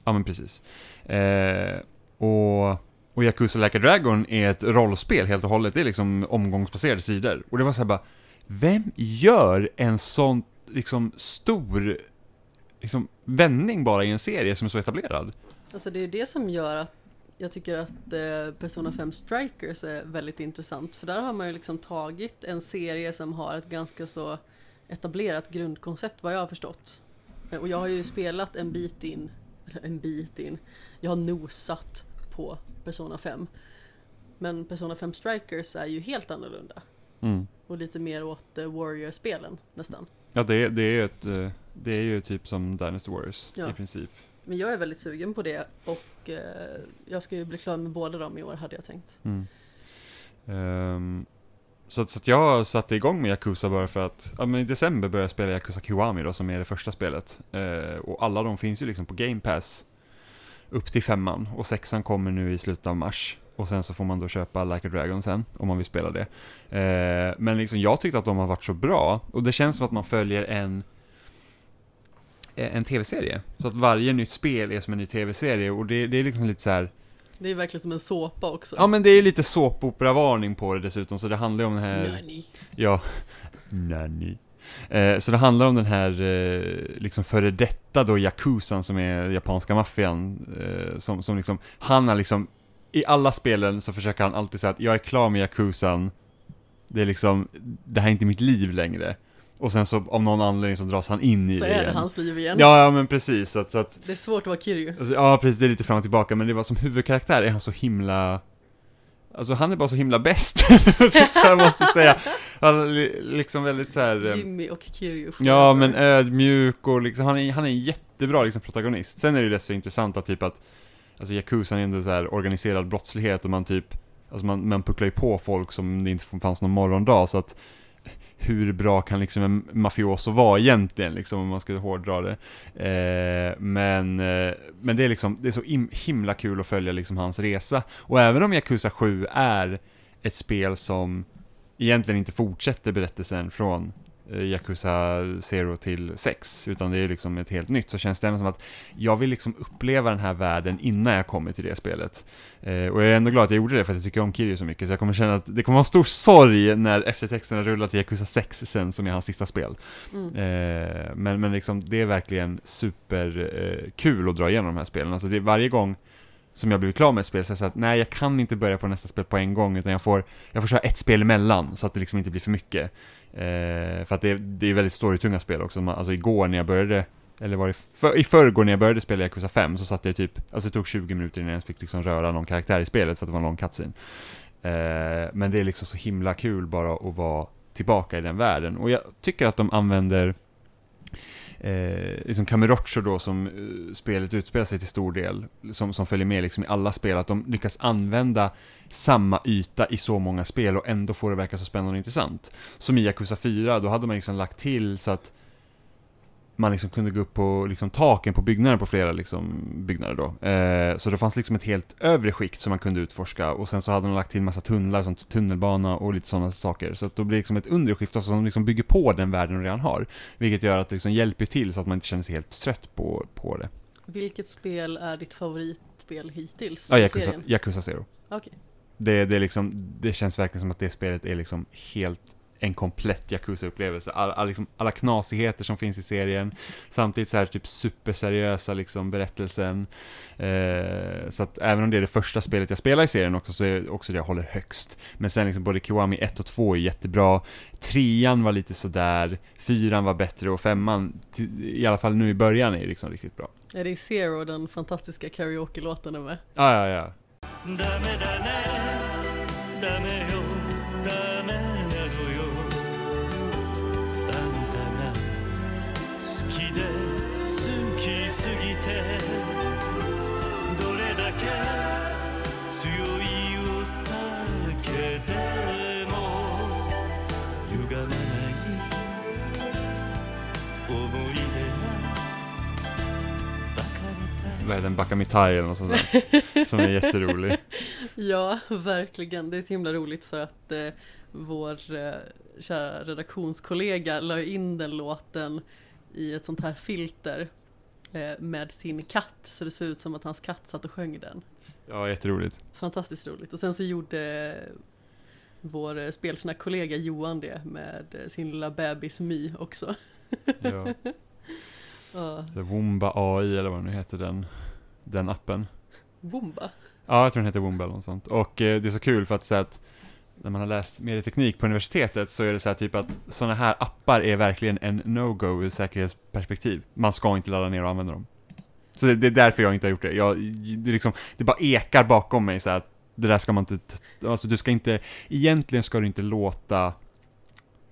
Ja men precis. Eh, och, och Yakuza Like a Dragon är ett rollspel helt och hållet, det är liksom omgångsbaserade sidor. Och det var så här bara, vem gör en sån liksom stor liksom, vändning bara i en serie som är så etablerad? Alltså det är det som gör att jag tycker att eh, Persona 5 Strikers är väldigt intressant. För där har man ju liksom tagit en serie som har ett ganska så etablerat grundkoncept vad jag har förstått. Eh, Och jag har ju spelat en bit in, en bit in, jag har nosat på Persona 5. Men Persona 5 Strikers är ju helt annorlunda. Mm. Och lite mer åt eh, Warrior-spelen nästan. Ja det, är- det är ett, eh, det är ju typ som Dynasty Warriors Ja. i princip. Men jag är väldigt sugen på det och eh, jag ska ju bli klar med båda dem i år hade jag tänkt. Mm. Um, så, så att jag satte igång med Yakuza bara för att, ja men i december började jag spela Yakuza Kiwami då, som är det första spelet. Uh, och alla de finns ju liksom på Game Pass upp till femman, och sexan kommer nu i slutet av mars. Och sen så får man då köpa Like a Dragon sen, om man vill spela det. Eh, men liksom jag tyckte att de har varit så bra, och det känns som att man följer en en tv-serie. Så att varje nytt spel är som en ny tv-serie och det, det är liksom lite så här Det är verkligen som en såpa också. Ja men det är lite såpopera-varning på det dessutom, så det handlar ju om den här... Nani. Ja, nani. Eh, så det handlar om den här, eh, liksom före detta då Yakuzan som är japanska maffian, eh, som, som liksom, han har liksom, i alla spelen så försöker han alltid säga att jag är klar med Yakuzan, det är liksom, det här är inte mitt liv längre. Och sen så av någon anledning så dras han in i Så det är det igen. hans liv igen. Ja, ja men precis. Så att, så att Det är svårt att vara Kiryu. Alltså, ja, precis, det är lite fram och tillbaka, men det var som huvudkaraktär är han så himla... Alltså han är bara så himla bäst, typ så jag måste säga. Han liksom väldigt så här... eh, Jimmy och Kiryu. Ja, men ödmjuk och liksom, han är, han är en jättebra liksom protagonist. Sen är det ju rätt så intressant att typ att, alltså Yakuza är ändå så här organiserad brottslighet och man typ, alltså man, man pucklar ju på folk som det inte fanns någon morgondag så att hur bra kan liksom en mafioso vara egentligen, liksom, om man ska hårdra det. Eh, men, eh, men det är liksom, det är så im- himla kul att följa liksom hans resa. Och även om Yakuza 7 är ett spel som egentligen inte fortsätter berättelsen från Yakuza 0 till 6, utan det är liksom ett helt nytt, så känns det ändå som att jag vill liksom uppleva den här världen innan jag kommer till det spelet. Eh, och jag är ändå glad att jag gjorde det för att jag tycker om Kiryu så mycket, så jag kommer känna att det kommer vara en stor sorg när eftertexterna rullar till Yakuza 6 sen, som är hans sista spel. Mm. Eh, men, men liksom, det är verkligen super eh, kul att dra igenom de här spelen. Alltså det är varje gång som jag blivit klar med ett spel så det så att nej, jag kan inte börja på nästa spel på en gång, utan jag får, jag får köra ett spel emellan, så att det liksom inte blir för mycket. Eh, för att det, är- det är väldigt storytunga spel också. Man- Alltså igår när jag började, eller var det för, i förrgår när jag började spela Yakuza 5, så satt jag typ, alltså det tog 20 minuter innan jag ens fick liksom röra någon karaktär i spelet, för att det var en lång cutscene. Eh, men det är liksom så himla kul bara att vara tillbaka i den världen. Och jag tycker att de använder eh, liksom Kamurocho då som eh, spelet utspelar sig till stor del, som, som följer med liksom i alla spel, att de lyckas använda samma yta i så många spel och ändå får det verka så spännande och intressant. Som i Yakuza 4, då hade man liksom lagt till så att man liksom kunde gå upp på liksom taken på byggnader på flera liksom byggnader då. Eh, så det fanns liksom ett helt övre skikt som man kunde utforska och sen så hade de lagt till massa tunnlar, sånt tunnelbana och lite sådana saker. Så att då blir det liksom ett undre skikt som liksom bygger på den världen de redan har. Vilket gör att det liksom hjälper till så att man inte känner sig helt trött på, på det. Vilket spel är ditt favoritspel hittills? Ja, Yakuza, serien? Yakuza Zero. Okej. Det, det, liksom, det känns verkligen som att det spelet är liksom helt en komplett Yakuza-upplevelse. All, all, liksom, alla knasigheter som finns i serien, samtidigt så här typ superseriösa liksom berättelsen. Eh, så att även om det är det första spelet jag spelar i serien också, så är det också det jag håller högst. Men sen liksom både Kiwami 1 och 2 är jättebra, trean var lite sådär, fyran var bättre och femman, i alla fall nu i början, är liksom riktigt bra. Är det i Zero den fantastiska karaoke-låten är med? Ja, ja, ja. Den? Bakamitai eller något sånt där. som är jätterolig. Ja, verkligen. Det är så himla roligt för att eh, vår eh, kära redaktionskollega la in den låten i ett sånt här filter eh, med sin katt. Så det såg ut som att hans katt satt och sjöng den. Ja, jätteroligt. Fantastiskt roligt. Och sen så gjorde vår eh, spelsnackkollega Johan det med eh, sin lilla bebis My också. Ja. Ja, The Womba AI eller vad nu heter den, den appen. Womba. Ja, jag tror den heter Womba eller något sånt. Och eh, det är så kul för att säga att när man har läst medieteknik på universitetet så är det så här typ att sådana här appar är verkligen en no-go ur säkerhetsperspektiv. Man ska inte ladda ner och använda dem. Så det, det är därför jag inte har gjort det. Jag, det, liksom, det bara ekar bakom mig så att det där ska man inte, alltså du ska inte, egentligen ska du inte låta,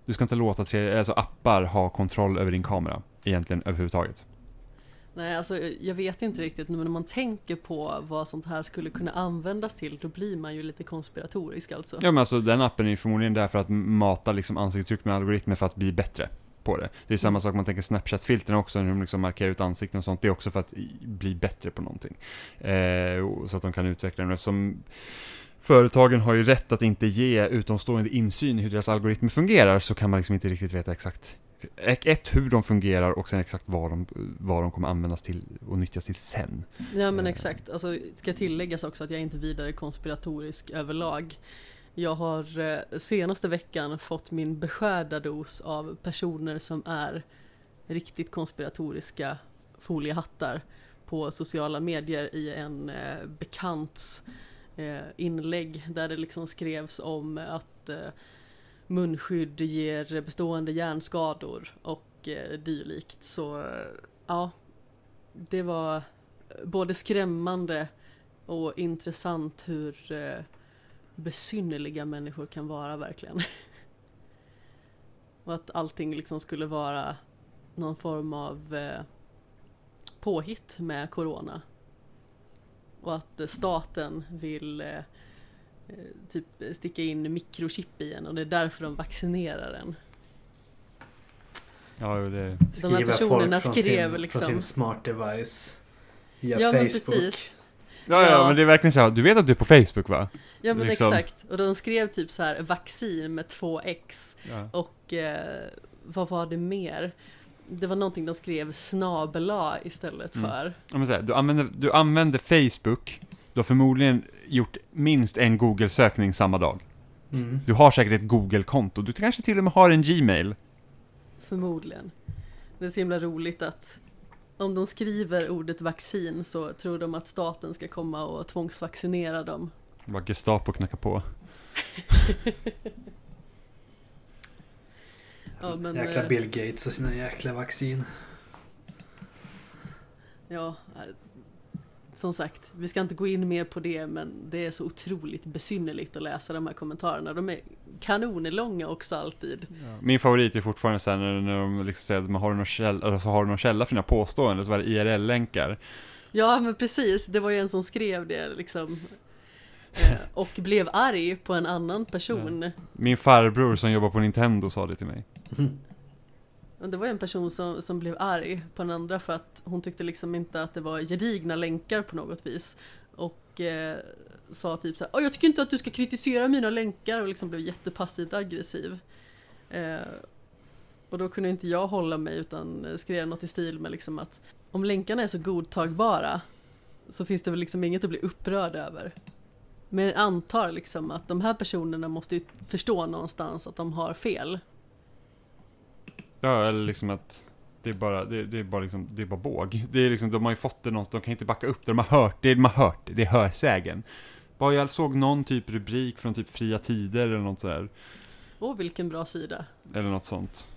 du ska inte låta tre, alltså appar ha kontroll över din kamera, egentligen överhuvudtaget. Nej, alltså jag vet inte riktigt, men när man tänker på vad sånt här skulle kunna användas till, då blir man ju lite konspiratorisk alltså. Ja men alltså den appen är ju förmodligen där för att mata liksom ansiktsuttryck med algoritmer för att bli bättre på det. Det är samma sak man tänker Snapchat-filtren också, när de liksom markerar ut ansikten och sånt. Det är också för att bli bättre på någonting. Eh, så att de kan utveckla den. Eftersom företagen har ju rätt att inte ge utomstående insyn i hur deras algoritmer fungerar så kan man liksom inte riktigt veta exakt ett, hur de fungerar och sen exakt vad de, vad de kommer användas till och nyttjas till sen. Ja men Eh. exakt, alltså ska tilläggas också att jag är inte vidare konspiratorisk överlag. Jag har eh, senaste veckan fått min beskärda dos av personer som är riktigt konspiratoriska foliehattar på sociala medier i en eh, bekants eh, inlägg där det liksom skrevs om att eh, munskydd ger bestående hjärnskador och eh, dylikt. Så eh, ja, det var eh, både skrämmande och intressant hur eh, besynnerliga människor kan vara verkligen. och att allting liksom skulle vara någon form av eh, påhitt med corona. Och att eh, staten vill eh, typ sticka in mikrochip i en och det är därför de vaccinerar en. Ja, det... De här personerna skrev sin, liksom- Från sin smart device. Via Ja men Facebook. precis. Ja, ja, Ja. men det är verkligen så här, du vet att du är på Facebook va? Ja men Liksom. exakt. Och de skrev typ så här vaccin med två X. Ja. Och eh, vad var det mer? Det var någonting de skrev snabela istället Mm. för. Ja, men så här, du, använder, du använder Facebook, du har förmodligen gjort minst en Google-sökning samma dag. Mm. Du har säkert ett Google-konto, du kanske till och med har en Gmail. Förmodligen. Det är så himla roligt att om de skriver ordet vaccin så tror de att staten ska komma och tvångsvaccinera dem. Bara Gestapo knackar på. Ja, men, jäkla eh, Bill Gates och sina jäkla vaccin. Ja, eh, som sagt, vi ska inte gå in mer på det men det är så otroligt besynnerligt att läsa de här kommentarerna. De är kanonlånga också alltid. Min favorit är fortfarande sen när, när de liksom säger att man har någon källa, alltså, har någon källa för dina påståenden, så var det IRL-länkar. Ja men precis, det var ju en som skrev det liksom. Eh, Och blev arg på en annan person. Min farbror som jobbar på Nintendo sa det till mig. Det var en person som, som blev arg på den andra för att hon tyckte liksom inte att det var gedigna länkar på något vis. Och eh, sa typ så här, jag tycker inte att du ska kritisera mina länkar och liksom blev jättepassivt aggressiv. Eh, och då kunde inte jag hålla mig utan skrev något i stil med liksom att om länkarna är så godtagbara så finns det väl liksom inget att bli upprörd över. Men jag antar liksom att de här personerna måste ju förstå någonstans att de har fel. Ja, eller liksom att det är bara, det, det är bara liksom, det är bara båg. Det är liksom, de har ju fått det någonstans, de kan inte backa upp det, de har hört det, de har hört det, det är hörsägen. Bara jag såg någon typ rubrik från typ Fria Tider eller något sådär, Åh, vilken bra sida. eller något sånt.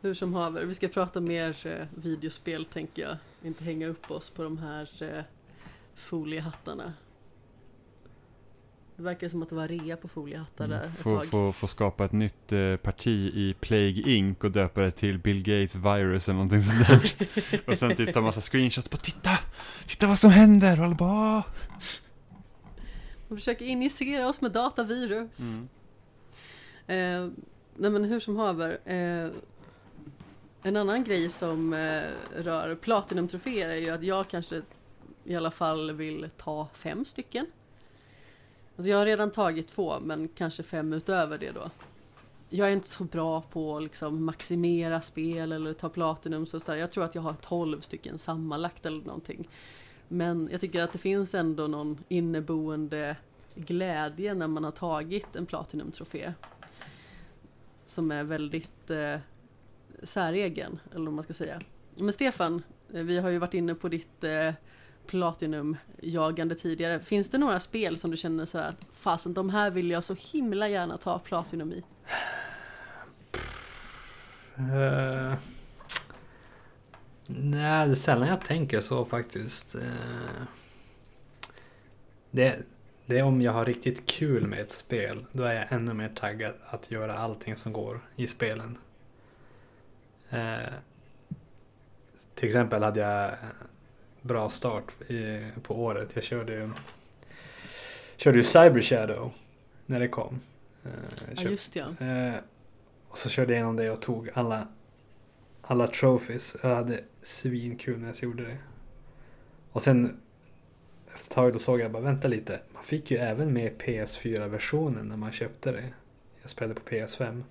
Hur som haver, vi ska prata mer eh, videospel tänker jag. Inte hänga upp oss på de här eh, foliehattarna. Det verkar som att det var rea på foliehattar där ett Få, tag. få, få skapa ett nytt eh, parti i Plague Inc och döpa det till Bill Gates virus eller någonting sånt där. och sen typ ta massa screenshots på titta! Titta vad som händer! Och alla bara. De försöker injicera oss med datavirus. mm. Eh, nej men hur som haver. Eh, en annan grej som eh, rör Platinum-troféer är ju att jag kanske i alla fall vill ta fem stycken. Alltså jag har redan tagit två, men kanske fem utöver det då. Jag är inte så bra på att liksom maximera spel eller ta Platinum, så, så här, jag tror att jag har 12 stycken sammanlagt eller någonting. Men jag tycker att det finns ändå någon inneboende glädje när man har tagit en platinumtrofé. Som är väldigt eh, säregen, eller vad man ska säga. Men Stefan, eh, vi har ju varit inne på ditt eh, Platinum-jagande tidigare. Finns det några spel som du känner så att fasen, de här vill jag så himla gärna ta Platinum i? Uh, nej, det är sällan jag tänker så faktiskt. Uh, det, det är om jag har riktigt kul med ett spel. Då är jag ännu mer taggad att göra allting som går i spelen. Uh, till exempel hade jag bra start i, på året. Jag körde ju, körde ju Cyber Shadow när det kom. Eh, Ja, just ja. Eh, och så körde jag igenom det och tog alla, alla trophies. Jag hade svinkul när jag gjorde det. Och sen efter ett tag då såg jag bara, vänta lite. Man fick ju även med PS4-versionen när man köpte det. Jag spelade på PS5.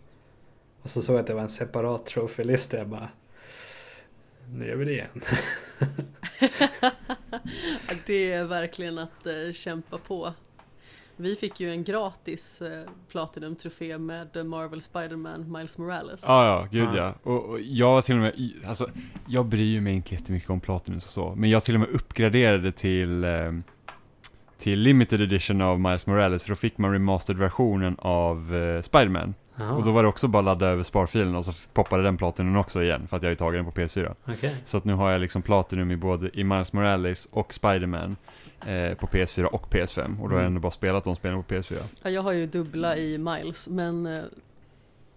Och så såg jag att det var en separat trofélista. Jag bara, nu gör vi det igen. Det är verkligen att eh, kämpa på. Vi fick ju en gratis eh, Platinum-trofé med Marvel Spider-Man Miles Morales. Ja, ja, gud Ja. ja. Och, och jag till och med, alltså, jag bryr mig inte jättemycket om Platinum och så, men jag till och med uppgraderade till, eh, till limited edition av Miles Morales för då fick man remastered-versionen av eh, Spiderman. Jaha, Och då var det också bara att ladda över sparfilen och så poppade den Platinum också igen för att jag har ju tagit den på PS4. okej. Så att nu har jag liksom Platinum i både i Miles Morales och Spiderman eh, på PS4 och PS5 och då har jag Mm. ändå bara spelat de spelen på PS4. Ja, jag har ju dubbla i Miles, men eh,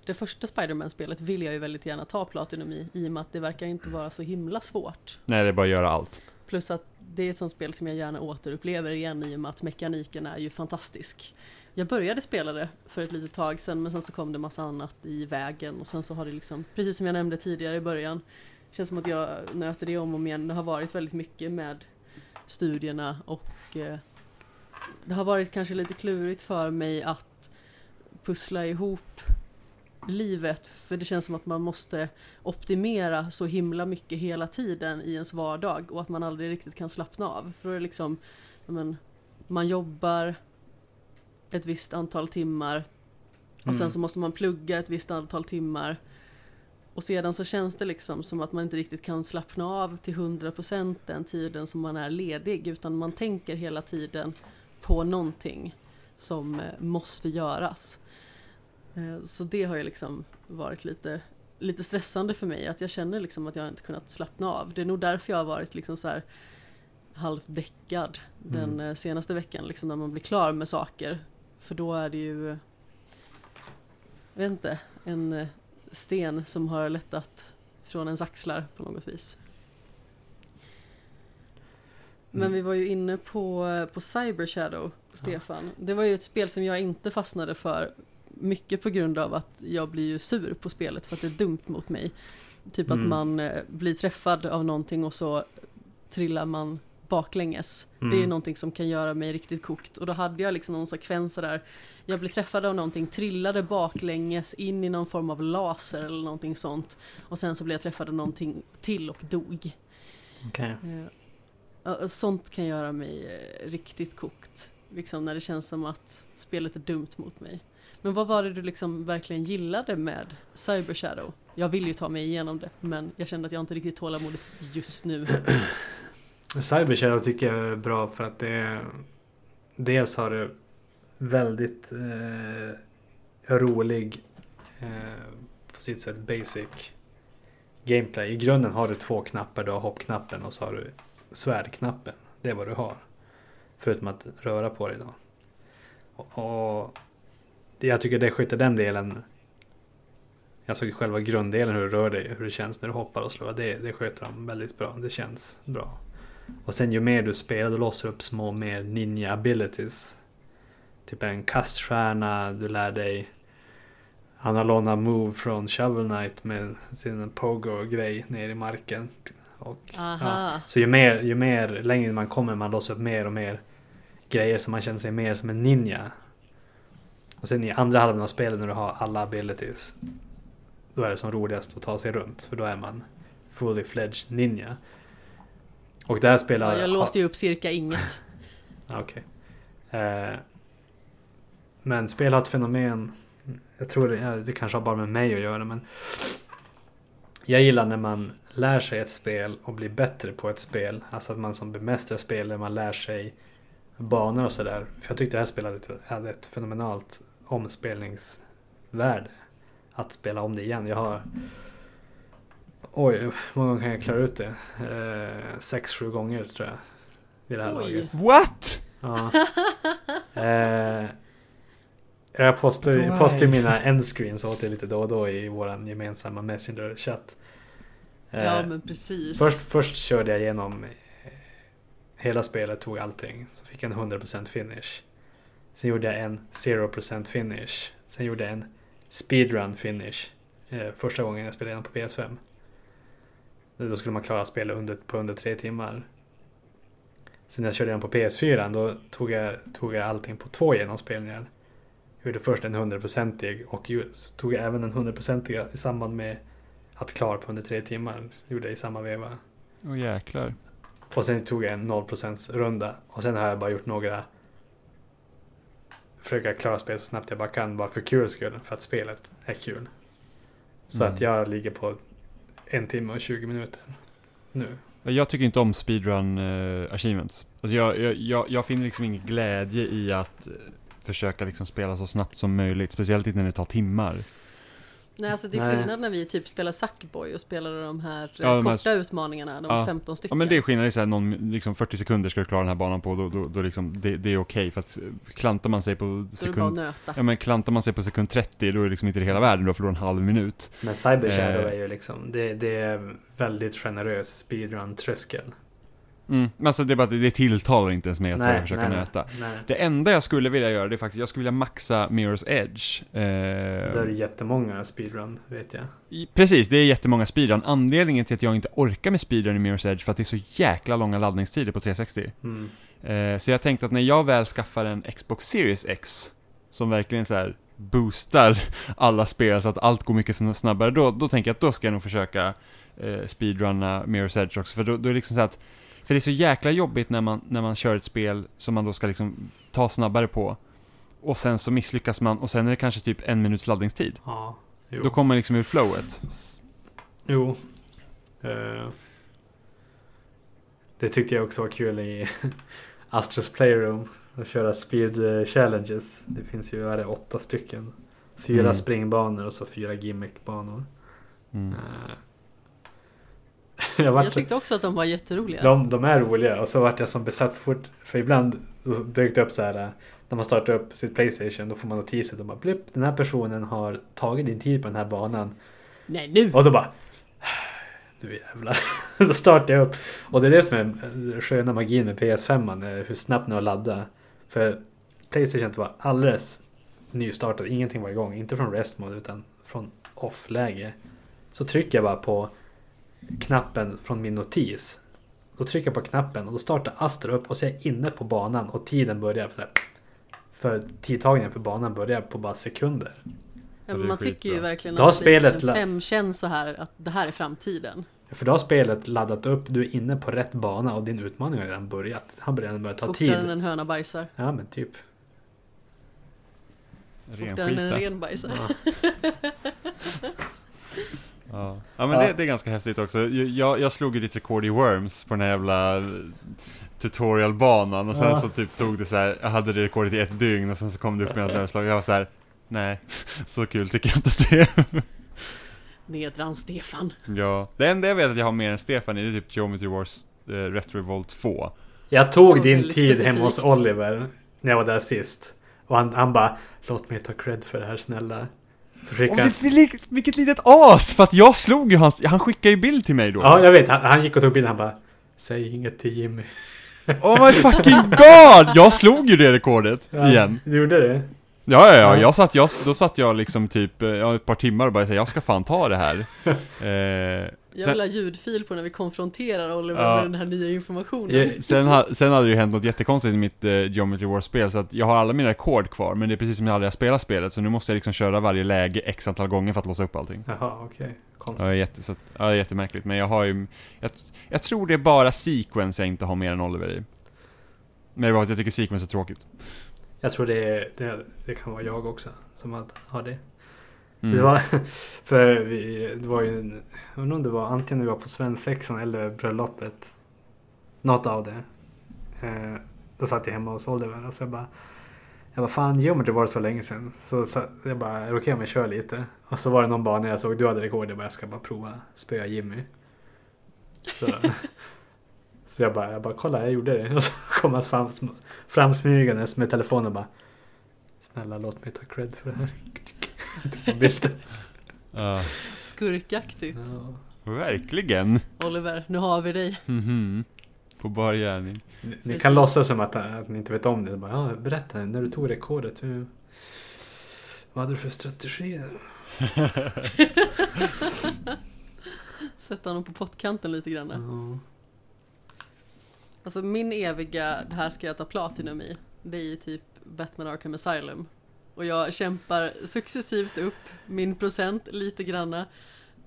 det första Spiderman-spelet vill jag ju väldigt gärna ta Platinum i, i och med att det verkar inte vara så himla svårt. Nej, det är bara att göra allt. Plus att det är ett sånt spel som jag gärna återupplever igen i och med att mekaniken är ju fantastisk. Jag började spela det för ett litet tag sedan men sen så kom det massa annat i vägen och sen så har det liksom, precis som jag nämnde tidigare i början, känns som att jag nöter det om och om igen. Det har varit väldigt mycket med studierna och eh, det har varit kanske lite klurigt för mig att pussla ihop livet för det känns som att man måste optimera så himla mycket hela tiden i ens vardag och att man aldrig riktigt kan slappna av. För då är det liksom, men, man jobbar ett visst antal timmar och Mm. sen så måste man plugga ett visst antal timmar och sedan så känns det liksom som att man inte riktigt kan slappna av till 100% den tiden som man är ledig utan man tänker hela tiden på någonting som eh, måste göras. Eh, Så det har ju liksom varit lite, lite stressande för mig att jag känner liksom att jag inte kunnat slappna av. Det är nog därför jag har varit liksom så här halvt däckad den Mm. eh, senaste veckan liksom när man blir klar med saker. För då är det ju, vet inte, en eh, sten som har lättat från ens axlar på något vis. Men Mm. vi var ju inne på, eh, på Cyber Shadow, Stefan. Det var ju ett spel som jag inte fastnade för mycket på grund av att jag blir ju sur på spelet för att det är dumt mot mig. Typ att Mm. man eh, blir träffad av någonting och så trillar man baklänges. Det är Mm. någonting som kan göra mig riktigt kokt. Och då hade jag liksom någon sekvens där jag blev träffad av någonting, trillade baklänges in i någon form av laser eller någonting sånt. Och sen så blev jag träffad av någonting till och dog. Okej. Eh, Sånt kan göra mig eh, riktigt kokt. Liksom när det känns som att spelet är dumt mot mig. Men vad var det du liksom verkligen gillade med Cyber Shadow? Jag vill ju ta mig igenom det, men jag kände att jag inte riktigt tålamodet just nu. Cyber Shadow tycker jag är bra för att det är... Dels har det väldigt eh, rolig, eh, på sitt sätt basic gameplay. I grunden har du två knappar. Du har hoppknappen och så har du svärdknappen. Det är vad du har. Förutom att röra på dig då. Och, och jag tycker det sköter den delen. Alltså själva grunddelen hur du rör dig, hur det känns när du hoppar och slår. Det, det sköter de väldigt bra. Det känns bra. Och sen ju mer du spelar, du låser upp små mer ninja abilities. Typ en kaststjärna, du lär dig han har lånat move från Shovel Knight med sin pogo-grej ner i marken. Och, Aha. Så ju mer, ju mer längre man kommer man låser upp mer och mer grejer så man känner sig mer som en ninja. Och sen i andra halvan av spelet när du har alla abilities. Då är det som roligast att ta sig runt för då är man fully fledged ninja. Och där spelar... Ja, jag låste ju upp cirka inget. Okej. Eh, men spel har ett fenomen. Jag tror det, det kanske har bara med mig att göra men. Jag gillar när man lär sig ett spel och blir bättre på ett spel. Alltså att man som bemästrar spelet, man lär sig banor och sådär. För jag tyckte det här spelet hade ett fenomenalt omspelningsvärde. Att spela om det igen. Jag har... Oj, hur många gånger kan jag klara ut det? Eh, sex, sju gånger tror jag. Vid det här Oj. laget. What? Ja. eh, jag postar, postar mina endscreens åt er lite då och då i vår gemensamma Messenger-chatt. Eh, Ja, men precis. först, först körde jag igenom eh, hela spelet, tog allting. Så fick jag en 100% finish. Sen gjorde jag en 0% finish. Sen gjorde jag en speedrun finish. Eh, första gången jag spelade igenom på PS5. Då skulle man klara spelet under, på under tre timmar. Sen när jag körde den på PS4 då tog jag, tog jag allting på två genomspelningar. Jag gjorde först en 100% och tog jag även en 100% i samband med att klara på under tre timmar. Gjorde jag i samma veva. Åh jäklar. Och sen tog jag en 0% runda. Och sen har jag bara gjort några Försöka klara spelet så snabbt jag bara kan bara för kul skull. För att spelet är kul. Så Mm. att jag ligger på en timme och 20 minuter nu. Jag tycker inte om speedrun uh, achievements. Alltså jag, jag, jag, jag finner liksom ingen glädje i att eh, försöka liksom spela så snabbt som möjligt. Speciellt inte när det tar timmar. Nej, alltså det är Nej. skillnad när vi typ spelar Sackboy och spelar de här eh, Ja, de här- korta utmaningarna, de Ja. 15 stycken. Ja men det är skillnad, det är såhär någon, liksom 40 sekunder ska du klara den här banan på, då, då, då liksom, det, det är okej för att eh, klantar man sig på Så är det bara att sekund, nöta. ja men klantar man sig på sekund 30 då är det liksom inte det hela världen, du har förlorat en halv minut. Men Cyber Shadow Eh. är ju liksom, det, det är väldigt generös speedrun-tröskel. Mm. Men alltså det är bara, det, det tilltalar inte ens mig att börja försöka nöta. nej. Det enda jag skulle vilja göra det är faktiskt, jag skulle vilja maxa Mirror's Edge. Är Eh, det jättemånga speedrun, vet jag. i- precis, det är jättemånga speedrun. Anledningen till att jag inte orkar med speedrun i Mirror's Edge för att det är så jäkla långa laddningstider på 360. Mm. Eh, så jag tänkte att när jag väl skaffar en Xbox Series X, som verkligen så här boostar alla spel så att allt går mycket snabbare, då, då tänker jag att då ska jag nog försöka eh, speedrunna Mirror's Edge också, för då, då är det liksom så att för det är så jäkla jobbigt när man, när man kör ett spel som man då ska liksom ta snabbare på. Och sen så misslyckas man och sen är det kanske typ en minuts laddningstid. Ja, jo. Då kommer man liksom ur flowet. Jo. Eh, det tyckte jag också var kul i Astros Playroom. Att köra speed eh, challenges. Det finns ju, är det, åtta stycken. Fyra Mm. springbanor och så fyra gimmickbanor. Mm. Eh, jag vart, Jag tyckte också att de var jätteroliga. de, de är roliga och så vart jag som besatt så fort. För ibland dök det upp så här. eh, När man startar upp sitt Playstation då får man notiser. De bara blipp, den här personen har tagit din tid på den här banan. Nej nu! Och så bara... Nu jävlar. så startar jag upp. Och det är det som är den sköna magin med PS5. är Hur snabbt den har laddat. För Playstation var alldeles nystartad. Ingenting var igång. Inte från rest mode utan från off-läge. Så trycker jag bara på knappen från min notis. Då trycker jag på knappen och då startar Astra upp och så är jag inne på banan och tiden börjar. Här, för tidtagningen för banan börjar på bara sekunder. Ja, man tycker ju verkligen Då att spelet Playstation la- 5 känns så här att det här är framtiden. För då har spelet laddat upp, du är inne på rätt bana och din utmaning har redan börjat. Han har redan börjat ta Fortare än tid. en höna bajsar. Ja men typ. Fortare än en ren bajsar. Ja. Ja, ja men Ja. Det, det är ganska häftigt också. Jag, jag slog ju ditt rekord i Worms på den här jävla tutorialbanan och sen Ja. så typ tog det så här, jag hade det rekordet i ett dygn och sen så kom det upp med ett överslag. Jag var så här, nej, så kul tycker jag inte att det är. Nedran Stefan. ja, det enda jag vet att jag har mer än Stefan i det är typ Geometry Wars eh, Retro Revolt 2. Jag tog din tid hemma hos. Oliver. När jag var där sist. Och han, han bara Låt mig ta cred för det här snälla. Skickade det, li- vilket litet as! För att jag slog ju hans, han skickade ju bild till mig då. Ja jag vet, han, han gick och tog bilden han bara Säg inget till Jimmy. Oh my fucking god! Jag slog ju det rekordet Ja, igen. Du gjorde det? Ja, ja, ja, Ja. jag satt, jag, då satt jag liksom typ, eh, ja, ett par timmar och bara säga jag ska fan ta det här. Eh, Jag sen, vill ha ljudfil på när vi konfronterar Oliver Ja. med den här nya informationen. Ja. sen, ha, sen hade det ju hänt något jättekonstigt i mitt eh, Geometry Wars-spel, så att jag har alla mina rekord kvar, men det är precis som jag aldrig har spelat spelet, så nu måste jag liksom köra varje läge x antal gånger för att låsa upp allting. Jaha okej. Ja, Konstigt. är, jätte, så ja, det är jättemärkligt, men jag har ju, jag, jag tror det är bara sequence jag inte har mer än Oliver i. Men det är bara att jag tycker sequence är tråkigt. Jag tror det, är- det, det kan vara jag också som har- har det. Mm. Det var, för vi, det var ju, jag undrar om det var antingen vi var på svensexan eller bröllopet. Något av det. Eh, då satt jag hemma hos Oliver och så jag bara, jag bara fan Geometry var det så länge sedan. Så, så jag bara, är det okej om jag kör lite? Och så var det någon bana jag såg, du hade rekord, jag bara, jag ska bara prova spöa Jimmy. Så, så jag bara, jag bara, kolla jag gjorde det. Och så kom han fram, framsmygandes med telefonen och bara, snälla låt mig ta cred för det här. Ta bilden. Ja, Skurkaktigt. Ja. verkligen. Oliver, nu har vi dig. Mhm. På bar gärning. Ni, ni kan låtsas som att, att ni inte vet om det. Bara, ja, berätta, när du tog rekordet, hur, vad hade du för strategi? Sätta honom på pottkanten lite grann. Ja. Alltså min eviga, det här ska jag ta Platinum i. Det är ju typ Batman Arkham Asylum. Och jag kämpar successivt upp min procent lite granna.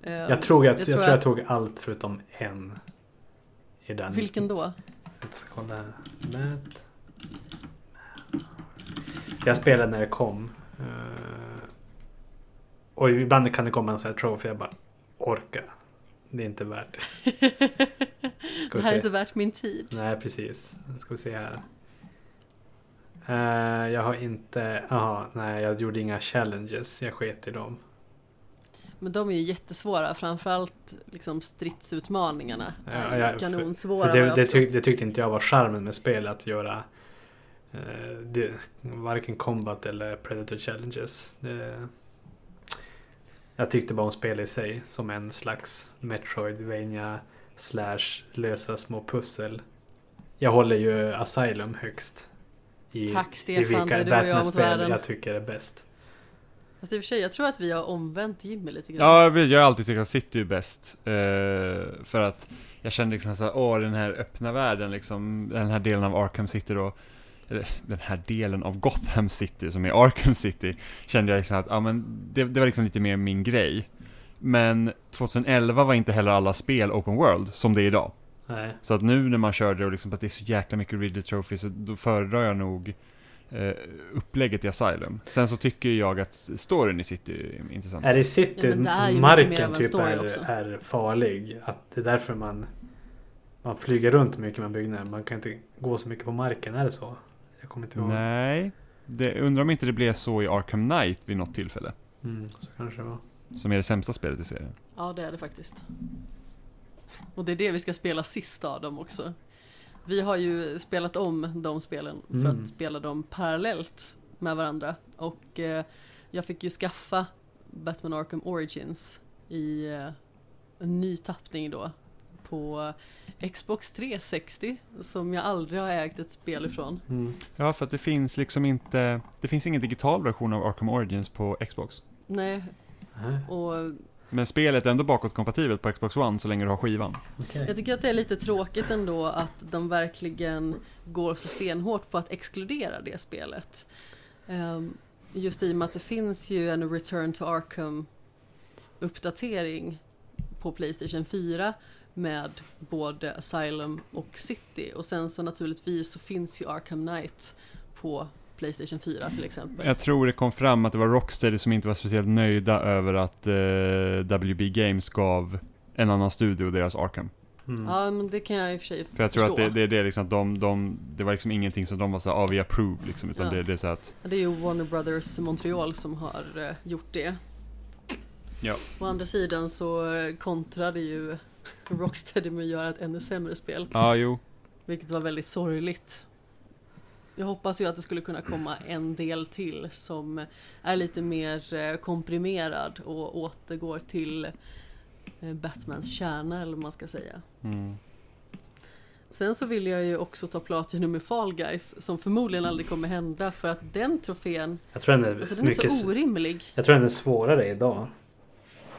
Eh, Jag tror att, jag, tror jag tog allt förutom en. I den. Vilken då? Jag ska kolla här. Matt. Jag spelade när det kom. Eh, och ibland kan det komma en sån här trophy. Jag bara orka. Det är inte värt det. Det här är inte värt min tid. Nej, precis. Nu ska vi se här. Eh, jag har inte... Jaha, nej, jag gjorde inga challenges. Jag sket i dem. Men de är ju jättesvåra, framförallt liksom stridsutmaningarna. Ja, ja, för- kanonsvåra. För vad det, det, tyck, det tyckte inte jag var charmen med spelet, att göra eh, det, varken combat eller predator challenges. Det, jag tyckte bara om spel i sig som en slags Metroidvania slash lösa små pussel. Jag håller ju Asylum högst. I, Tack, i Stefan, det är du och jag mot Batman-spel världen. jag tycker är bäst. Fast i och för sig, jag tror att vi har omvänt Jimmy lite grann. Ja, jag vet, jag har alltid tyckt att City är bäst. Eh, för att jag kände liksom såhär, åh den här öppna världen liksom, den här delen av Arkham City då, den här delen av Gotham City som är Arkham City, kände jag liksom att, ja men det, det var liksom lite mer min grej. Men 2011 var inte heller alla spel open world som det är idag. Nej. Så att nu när man kör det och liksom att det är så jäkla mycket Ridley Trophy så då föredrar jag nog eh, upplägget i Asylum. Sen så tycker jag att storyn i City är intressant. Är det City Ja, det är marken en typ är, också. är farlig? Att det är därför man man flyger runt mycket med byggnader. Man kan inte gå så mycket på marken. Är det så? Jag kommer inte ihåg. Nej, det, undrar om inte det blev så i Arkham Knight vid något tillfälle. Mm, så kanske det var. Som är det sämsta spelet i serien. Ja, det är det faktiskt. Och det är det vi ska spela sist av dem också. Vi har ju spelat om de spelen för Mm. att spela dem parallellt med varandra. Och eh, jag fick ju skaffa Batman Arkham Origins i eh, en ny tappning då. På Xbox 360 som jag aldrig har ägt ett spel ifrån. Mm. Ja, för att det finns liksom inte, det finns ingen digital version av Arkham Origins på Xbox. Nej, Nej, och Men spelet är ändå bakåtkompatibelt på Xbox One så länge du har skivan. okej. Jag tycker att det är lite tråkigt ändå att de verkligen går så stenhårt på att exkludera det spelet. Ehm, Just i och med att det finns ju en Return to Arkham uppdatering på Playstation 4 med både Asylum och City. Och sen så naturligtvis så finns ju Arkham Knight på Playstation 4 till exempel. Jag tror det kom fram att det var Rocksteady som inte var speciellt nöjda över att eh, WB Games gav en annan studio deras Arkham. Mm. Ja, men det kan jag i och för sig För jag tror förstå. att det, det, det är liksom att de, de, det var liksom ingenting som de var såhär, ah, vi approve liksom, utan Ja. det, det är så att, Det är ju Warner Brothers Montreal som har eh, gjort det. Ja. Å andra sidan så eh, kontrade ju Rocksteady med att göra ett ännu sämre spel. ja jo, Vilket var väldigt sorgligt. Jag hoppas ju att det skulle kunna komma en del till som är lite mer eh, komprimerad och återgår till eh, Batmans kärna eller vad man ska säga. mm. Sen så vill jag ju också ta Platinum med Fall Guys som förmodligen aldrig kommer hända för att den trofén, Jag tror den är alltså den är mycket... så orimlig. jag tror den är svårare idag.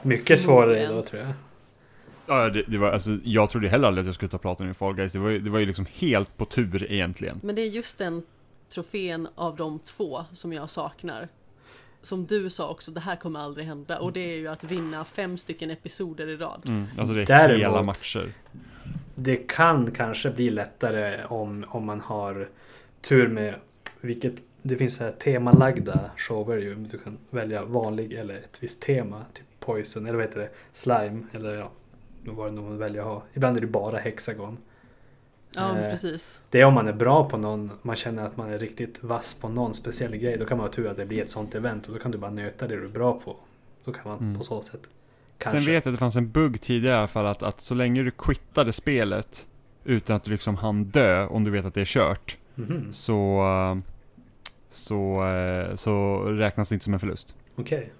Mycket svårare idag tror jag. Ja, det, det var, alltså, jag trodde heller aldrig att jag skulle ta Platinum i Fall Guys. Det var, ju- det var ju liksom helt på tur egentligen. Men det är just den trofén av de två som jag saknar. Som du sa också, det här kommer aldrig hända. Och det är ju att vinna fem stycken episoder i rad. Mm. Alltså det är Däremot- hela matcher. Det kan kanske bli lättare om, om man har tur med vilket det finns så här temalagda shower ju. Du kan välja vanlig eller ett visst tema. Typ poison eller vad heter det? Slime eller ja. Vad det nu man väljer att ha. Ibland är det bara hexagon. Ja, Eh, precis. Det är om man är bra på någon, man känner att man är riktigt vass på någon speciell grej. Då kan man ha tur att det blir ett sånt event och då kan du bara nöta det du är bra på. Då kan man Mm. på så sätt. Sen vet jag att det fanns en bugg tidigare i alla fall att, att så länge du quittade spelet utan att du liksom hann dö om du vet att det är kört Mhm, så, så, eh, så räknas det inte som en förlust. Okej.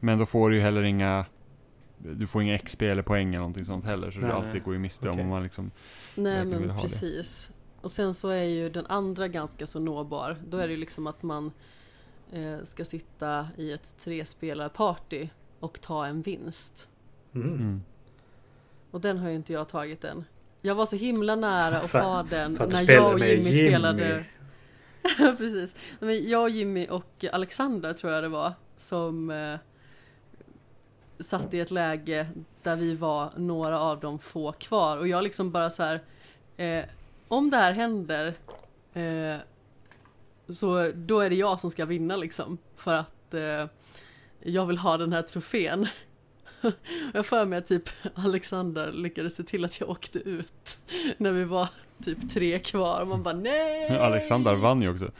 Men då får du ju heller inga du får inga XP eller poäng eller någonting sånt heller så Nej, du alltid går ju miste om Okej. om man liksom Nej, men ha det. precis. Och sen så är ju den andra ganska så nåbar. Då är det ju liksom att man eh, ska sitta i ett trespelarparty och ta en vinst. Mm. mm. Och den har ju inte jag tagit än. Jag var så himla nära att ta den när jag och Jimmy, Jimmy. spelade. Precis. Men jag, Jimmy och Alexandra tror jag det var som eh, satt i ett läge där vi var några av de få kvar och jag liksom bara så här eh, om det här händer eh, så då är det jag som ska vinna liksom för att eh, jag vill ha den här trofén. Jag för mig att typ Alexander lyckades se till att jag åkte ut när vi var typ tre kvar. Man bara nej! Alexander vann ju också.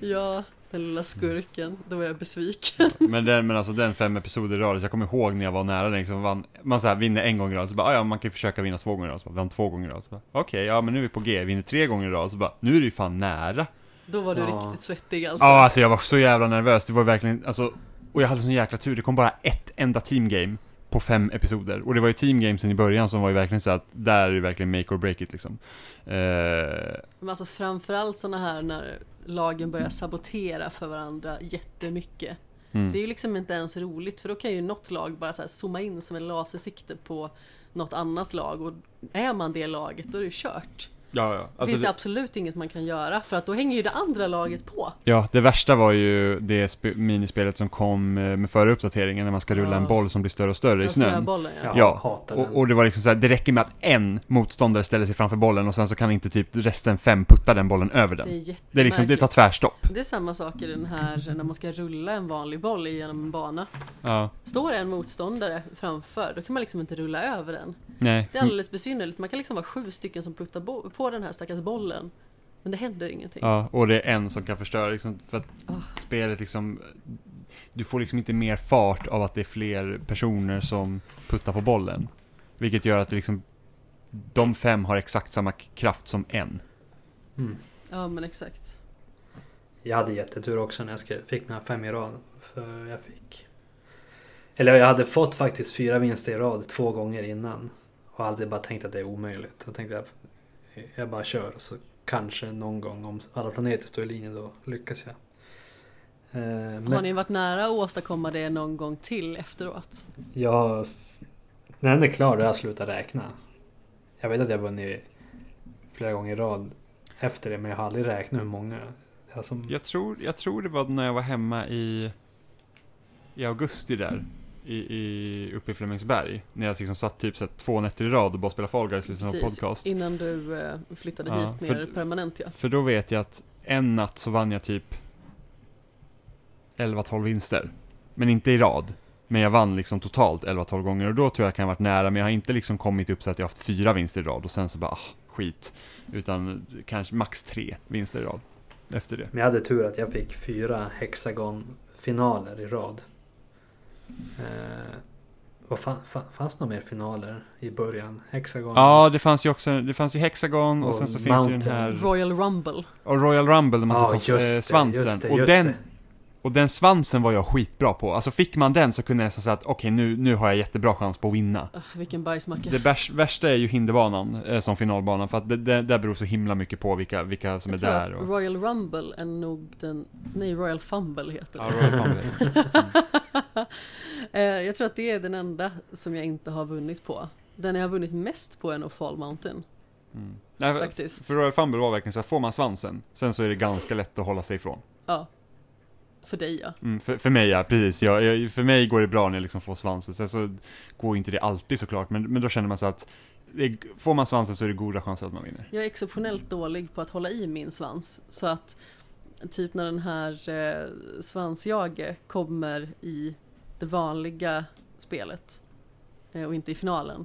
Ja, den lilla skurken. Då var jag besviken. Men den, men alltså den fem episoder i rad, så jag kommer ihåg när jag var nära den liksom, vann, man så här vinner en gång i rad, så bara, "Ah, ja man kan ju försöka vinna två gånger i rad, så bara, vann två gånger i rad, så bara, okej, ja men nu är vi på G, vinner tre gånger i rad, så bara, nu är det ju fan nära. Då var du Ja. riktigt svettig alltså. Ja, alltså jag var så jävla nervös, det var verkligen, alltså, och jag hade sån jäkla tur, det kom bara ett enda teamgame på fem episoder, och det var ju teamgamesen i början som var ju verkligen så att, där är det verkligen make or break it liksom. Eh, Men alltså framförallt såna här när lagen börjar sabotera för varandra jättemycket. mm. Det är ju liksom inte ens roligt för då kan ju något lag bara så här zooma in som en lasersikte på något annat lag och är man det laget då är det kört. Ja, ja. Alltså finns det det, absolut inget man kan göra för att då hänger ju det andra laget på. ja, det värsta var ju det spe- minispelet som kom eh, med förra uppdateringen när man ska rulla Ja. en boll som blir större och större i Den snön. snöbollen ja. Ja, den. Och, och det var liksom så här, det räcker med att en motståndare ställer sig framför bollen och sen så kan inte typ resten fem putta den bollen över Det är den. Det är liksom, det tar tvärstopp. Det är samma sak i den här när man ska rulla en vanlig boll genom en bana. Ja, Står en motståndare framför, då kan man liksom inte rulla över den. nej. Det är alldeles besynnerligt. Man kan liksom vara sju stycken som puttar bo- på den här stackars bollen. Men det händer ingenting. Ja, och det är en som kan förstöra liksom, för att Ah. spelet liksom, du får liksom inte mer fart av att det är fler personer som puttar på bollen. Vilket gör att det liksom, de fem har exakt samma kraft som en. Mm. Ja men exakt. Jag hade jättetur också när jag fick mina fem i rad. För jag fick... Eller jag hade fått faktiskt fyra vinster i rad två gånger innan. Och alltid bara tänkt att det är omöjligt. Jag tänkte att jag bara kör och så kanske någon gång om alla planeter står i linje då lyckas jag. Eh, Har Men ni varit nära att åstadkomma det någon gång till efteråt? jag... När den är klar då har jag slutat räkna. Jag vet att jag vunnit flera gånger i rad efter det men jag har aldrig räknat hur många. Jag som, Jag tror, jag tror det var när jag var hemma i, i augusti där. I, i, uppe i Flemingsberg. När jag liksom satt typ så två nätter i rad och bara spelade Fall Guys liksom, Precis, podcast. innan du eh, flyttade Ja, hit ner för- permanent ja. För då vet jag att en natt så vann jag typ 11-12 vinster. Men inte i rad. Men jag vann liksom totalt 11-12 gånger och då tror jag kan ha varit nära. Men jag har inte liksom kommit upp så att jag har haft fyra vinster i rad och sen så bara ah, skit. Utan kanske max tre vinster i rad. Efter det. Men jag hade tur att jag fick fyra Hexagon-finaler i rad. Eh, vad fan, fan, fanns det några mer finaler i början? Hexagon? Ja, det fanns ju också, det fanns ju Hexagon och, Och sen så finns ju den Mountain. här Royal Rumble. och Royal Rumble där man Ja, ska få eh, just det, svansen. just det, och, just den, det. och den svansen var jag skitbra på. Alltså fick man den så kunde jag nästan säga att okej nu, nu har jag jättebra chans på att vinna. Uh, vilken bajsmacka. Det värst, värsta är ju hinderbanan eh, som finalbanan för att det, det, där beror så himla mycket på vilka, vilka som är Jag tror där. att Och, Royal Rumble är nog den, nej Royal Fumble heter ja, det. Royal Rumble. Eh, jag tror att det är den enda som jag inte har vunnit på. Den jag har vunnit mest på är nog Fall Mountain. Mm. Nej, för, Faktiskt. för Royal Fumble var verkligen så här, får man svansen, sen så är det ganska lätt att hålla sig ifrån. Ja. För dig ja. Mm, för, för mig ja, precis. Jag, jag, för mig går det bra när jag liksom får svansen. Sen så går ju inte det alltid såklart, men, men då känner man så att det, får man svansen så är det goda chanser att man vinner. Jag är exceptionellt dålig på att hålla i min svans. Så att typ när den här eh, svansjage kommer i det vanliga spelet eh, och inte i finalen.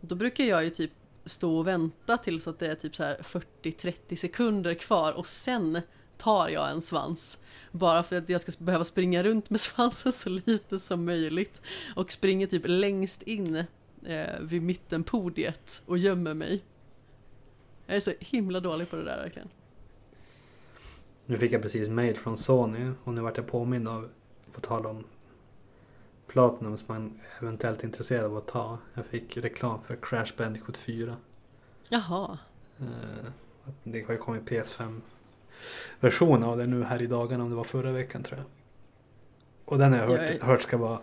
Då brukar jag ju typ stå och vänta tills att det är typ så här 40-30 sekunder kvar och sen tar jag en svans. Bara för att jag ska behöva springa runt med svansen så lite som möjligt. Och springer typ längst in eh, vid mittenpodiet och gömmer mig. Jag är så himla dålig på det där verkligen. Nu fick jag precis mail från Sony och nu vart jag påmind av, på tal om Platinum som man eventuellt är intresserad av att ta. Jag fick reklam för Crash Bandicoot 4. Jaha. Eh, att det har ju kommit PS5-version av det nu här i dagarna, om det var förra veckan tror jag. Och den har jag hört, Jag hört ska vara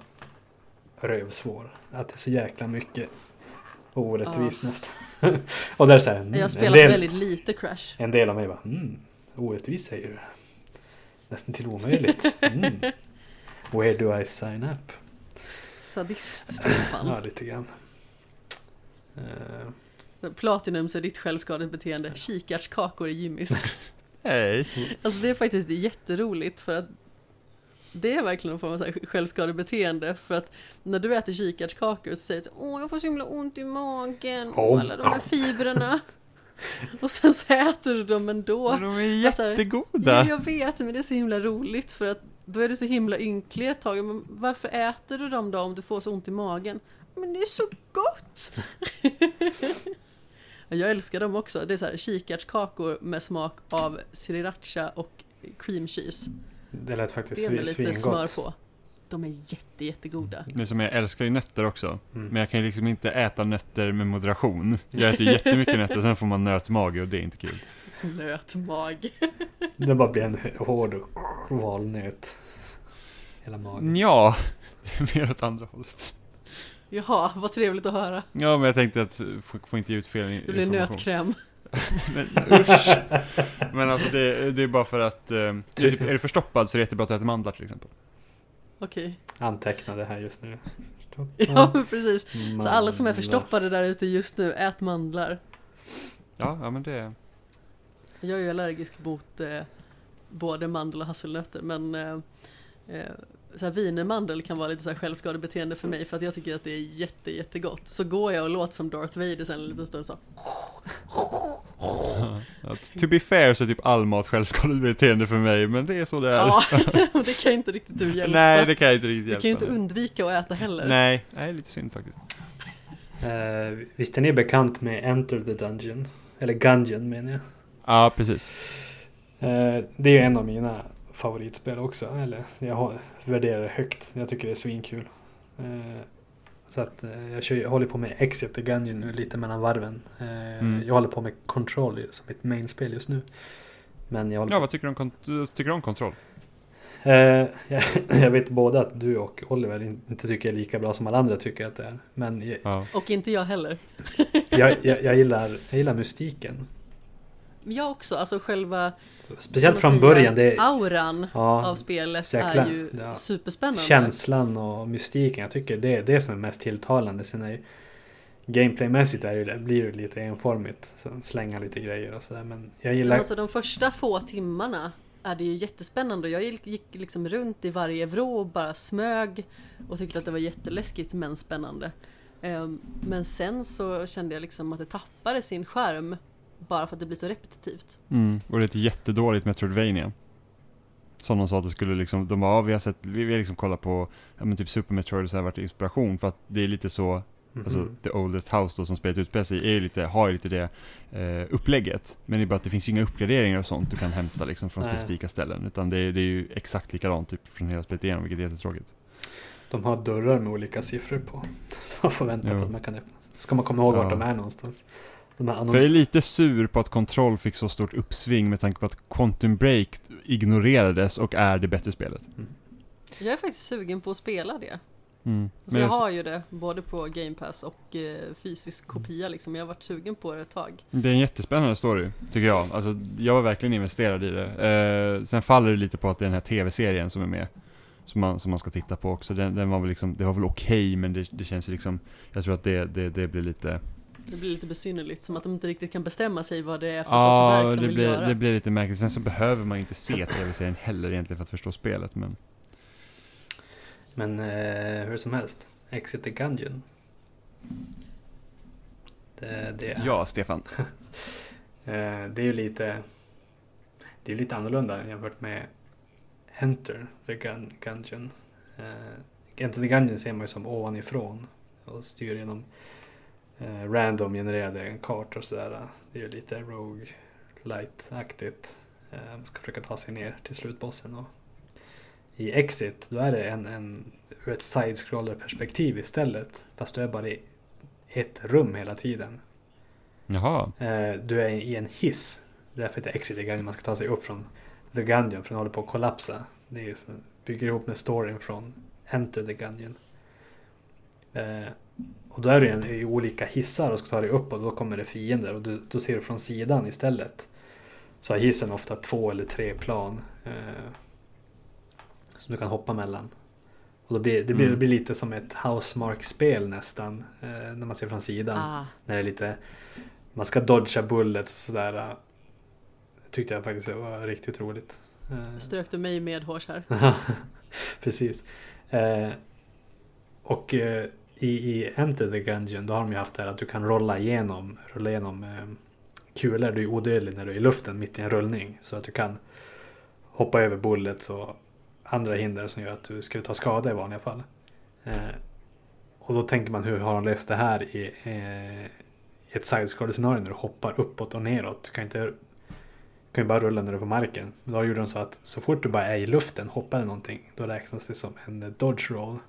rövsvår. Att det är så jäkla mycket orättvist nästan. och där här, mm, Jag spelat del, väldigt lite Crash. en del av mig bara, mm, orättvist säger du. Nästan till omöjligt. Mm. Where do I sign up? Sadist, Stefan. Ja, lite grann. Eh, Platinum är ditt självskadebeteende. Kikärtskakor i Jimmys. Hej! Alltså det är faktiskt jätteroligt för att det är verkligen en form av så här självskadebeteende för att när du äter kikärtskakor så säger du åh jag får så himla ont i magen, Oh. alla de här fibrerna. och sen så äter du dem ändå. Men de är Alltså, jättegoda! Ja, jag vet, men det är så himla roligt för att då är du så himla ynklig ett tag. Men varför äter du dem då om du får så ont i magen? Men det är så gott! Ja, jag älskar dem också. Det är så här kikärtskakor med smak av sriracha och cream cheese. Det lät faktiskt Det är med lite smör svingott. på. De är jätte, jätteggoda. Det som jag älskar ju nötter också. Mm. Men jag kan ju liksom inte äta nötter med moderation. Jag äter jättemycket nötter och sen får man nötmage och det är inte kul. Nötmag. Det bara blir en hård valnöt. Hela magen. Ja, det är mer åt andra hållet. Jaha, vad trevligt att höra. Ja, men jag tänkte att få, få inte ut fel Det blir nötkräm. Men usch! Men alltså det, det är bara för att, eh, det är, är du förstoppad så är det jättebra att äta mandlar till exempel. Okej. Anteckna det här just nu. Ja, men precis. Så alla som är Mandlar. förstoppade där ute just nu, ät mandlar. Ja, ja men det, Jag är ju allergisk mot eh, både mandel och hasselnötter men eh, eh, så här, wienermandel kan vara lite så här självskadebeteende för mig för att jag tycker att det är jätte, jättegott. Så går jag och låter som Darth Vader sen en liten stund så. ja, to be fair så är typ all mat självskadebeteende för mig, men det är så det är. Ja, det kan inte riktigt du hjälpa. Nej, det kan jag inte riktigt du hjälpa. kan ju inte undvika att äta heller. Nej, nej, lite synd faktiskt. Eh, visst är ni bekant med Enter the Dungeon? Eller Gungeon menar jag. Ja, precis. Eh, det är en av mina favoritspel också. Eller jag har, värderar det högt. Jag tycker det är svinkul. Eh, så att eh, jag, kör, jag håller på med Exit the Gungeon nu lite mellan varven. Mm. Jag håller på med Control som ett mainspel just nu. Men jag håller Ja, vad tycker du om, tycker du om kontroll? Eh, jag, vet både att du och Oliver in- inte tycker är lika bra som alla andra tycker att det är. Men jag, Ja. Och inte jag heller. jag, jag, jag, gillar, jag gillar mystiken. Jag också, alltså själva Speciellt från början. Det är auran av ja, spelet så jäkla- är ju ja. superspännande. känslan och mystiken. Jag tycker det är det som är mest tilltalande. Sen är ju, gameplaymässigt är det, blir det lite enformigt. Så slänga lite grejer och sådär. Men jag gillar... Alltså de första få timmarna är det ju jättespännande. Jag gick, gick liksom runt i varje vrå och bara smög och tyckte att det var jätteläskigt men spännande. Ehm, Men sen så kände jag liksom att det tappade sin skärm bara för att det blir så repetitivt. Mm. Och det är ett jättedåligt Metroidvania. Som de sa att det skulle liksom, de bara, ja, vi har sett, vi vi har liksom kollat på, ja men typ Super Metroid och så här varit inspiration för att det är lite så, Mhm. alltså The Oldest House då som spelet utspelar sig i, är lite, har ju lite det eh, upplägget. Men det är bara att det finns ju inga uppgraderingar och sånt du kan hämta liksom från Nej. specifika ställen. Utan det är, det är ju exakt likadant typ från hela spelet igenom, vilket är jättetråkigt. De har dörrar med olika siffror på. Så man får vänta Jo. på att man kan öppna. Ska man komma ihåg vart Ja. de är någonstans. De här För jag är lite sur på att Control fick så stort uppsving med tanke på att Quantum Break ignorerades och är det bättre spelet. Jag är faktiskt sugen på att spela det. Mm. Så Men jag jag- har ju det både på Game Pass och eh, fysisk kopia liksom. Jag har varit sugen på det ett tag. Det är en jättespännande story, tycker jag. Alltså, jag var verkligen investerad i det. Eh, sen faller det lite på att det är den här tv-serien som är med. Som man, som man ska titta på också. Den, den var väl liksom, det var väl okej, men det, det känns ju liksom, jag tror att det, det, det blir lite, Det blir lite besynnerligt, som att de inte riktigt kan bestämma sig vad det är för ja, sorts verk de det vill blir, göra. det blir lite märkligt. Sen så behöver man ju inte se tv-serien heller egentligen för att förstå spelet, men Men eh, hur som helst. Exit the Gungeon. Det, det, är, ja, Stefan. eh, det är ju lite Det är lite annorlunda jämfört med Enter the Gun, Gungeon. Eh, Enter the Gungeon ser man ju som ovanifrån och styr genom eh, random genererade kartor och sådär. Det är ju lite Rogue Light-aktigt. Eh, man ska försöka ta sig ner till slutbossen. Och I Exit då är det en, en ur ett side-scroller perspektiv istället. Fast du är bara i ett rum hela tiden. Jaha. Eh, du är i en hiss. Därför heter Exit the Gungeon. Man ska ta sig upp från The Gungeon för den håller på att kollapsa. Det är bygger ihop med storyn från Enter the Gungeon. Eh, och då är du i olika hissar och ska ta dig upp och då kommer det fiender och du, då ser du från sidan istället. Så har hissen ofta två eller tre plan. Eh, som du kan hoppa mellan. Och då blir, det, blir, Mm. det blir lite som ett housemark-spel nästan. Eh, när man ser från sidan. Ah, När det är lite Man ska dodga bullets och sådär. äh, Tyckte jag faktiskt var riktigt roligt. Eh, strök du mig med hårs här? Precis. Eh, och eh, i, i Enter the Gungeon då har de ju haft det här att du kan rolla igenom, rulla igenom eh, kulor. Du är odödlig när du är i luften mitt i en rullning. Så att du kan hoppa över bullets och andra hinder som gör att du skulle ta skada i vanliga fall. Eh, och då tänker man hur har de löst det här i, eh, i ett side scenario när du hoppar uppåt och neråt. Du kan inte kan ju bara rulla när du är på marken. Men då gjorde de så att så fort du bara är i luften, hoppar eller någonting, då räknas det som en eh, dodge roll.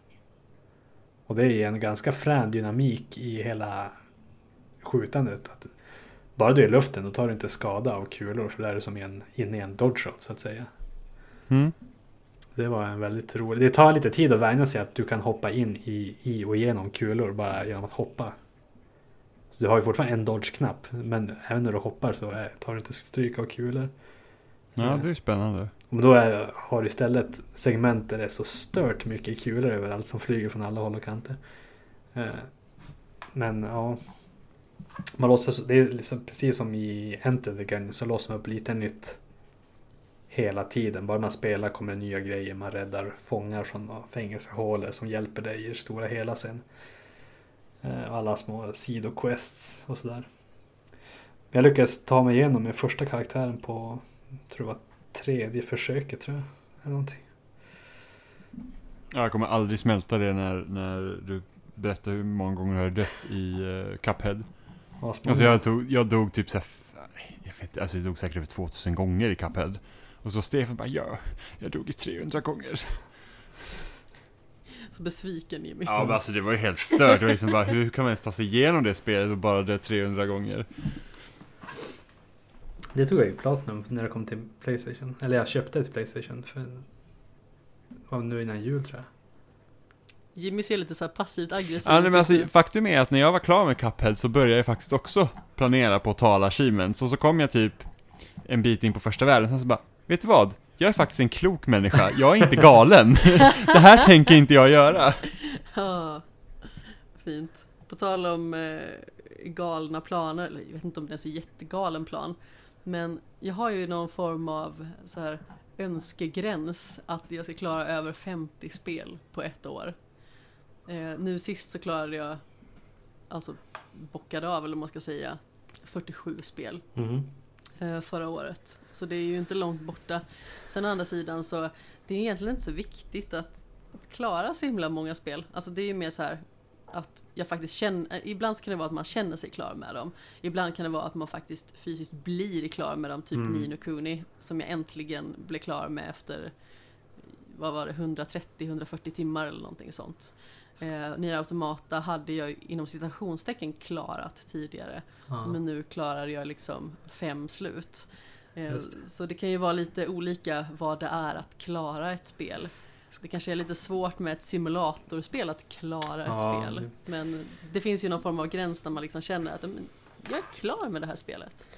Och det är en ganska frän dynamik i hela skjutandet. Att bara du är i luften, då tar du inte skada av kulor, för det är du som en, inne i en dodge roll så att säga. Mm. Det var en väldigt rolig. Det tar lite tid att vänja sig att du kan hoppa in i, i och igenom kulor bara genom att hoppa. Så du har ju fortfarande en dodge-knapp. Men även när du hoppar så är, tar du inte stryk av kulor. Ja, det är spännande. Men då är, har du istället segment där det är så stört mycket kulor överallt som flyger från alla håll och kanter. Eh, Men ja. Man låtsas, det är liksom precis som i Enter the Gun så låser man upp lite nytt hela tiden. Bara man spelar kommer det nya grejer. Man räddar fångar från fängelsehålor som hjälper dig i det stora hela sen. Eh, Alla små sidoquests och sådär. Jag lyckades ta mig igenom med första karaktären på, tror jag var tredje försöket tror jag. Eller någonting. Ja, Jag kommer aldrig smälta det när, när du berättar hur många gånger du har dött i uh, Cuphead. Alltså jag, tog, jag dog typ såhär, jag vet inte, alltså jag dog säkert över 2000 gånger i Cuphead. Och så Stefan bara, ja, jag dog i 300 gånger. Så besviken Jimmy. Ja men alltså det var ju helt stört, det var liksom bara, hur kan man ens ta sig igenom det spelet och bara dö 300 gånger? Det tog jag ju Platinum när det kom till Playstation. Eller jag köpte det till Playstation. För var nu innan jul tror jag. Jimmy ser lite så här passivt aggressiv Ja, men alltså, faktum är att när jag var klar med Cuphead så började jag faktiskt också planera på att ta alla achievements. Och så kom jag typ en bit in på första världen, sen så bara, vet du vad? Jag är faktiskt en klok människa, jag är inte galen. det här tänker inte jag göra. Ja, fint. På tal om eh, galna planer, eller jag vet inte om det ens är jättegalen plan. Men jag har ju någon form av så här önskegräns att jag ska klara över 50 spel på ett år. Eh, nu sist så klarade jag, alltså bockade av eller vad man ska säga, 47 spel eh, förra året. Så det är ju inte långt borta. Sen å andra sidan så det är egentligen inte så viktigt att, att klara så himla många spel. Alltså det är ju mer så här att jag faktiskt känner, ibland kan det vara att man känner sig klar med dem. Ibland kan det vara att man faktiskt fysiskt blir klar med dem, typ Mm. Nino Kuni som jag äntligen blev klar med efter vad var det, 130-140 timmar eller någonting sånt. Eh, Nier Automata hade jag inom citationstecken klarat tidigare. Ja. Men nu klarar jag liksom fem slut. Eh, Just Så det kan ju vara lite olika vad det är att klara ett spel. Det kanske är lite svårt med ett simulatorspel att klara ett Ja, spel. Men det finns ju någon form av gräns där man liksom känner att "Men jag är klar med det här spelet.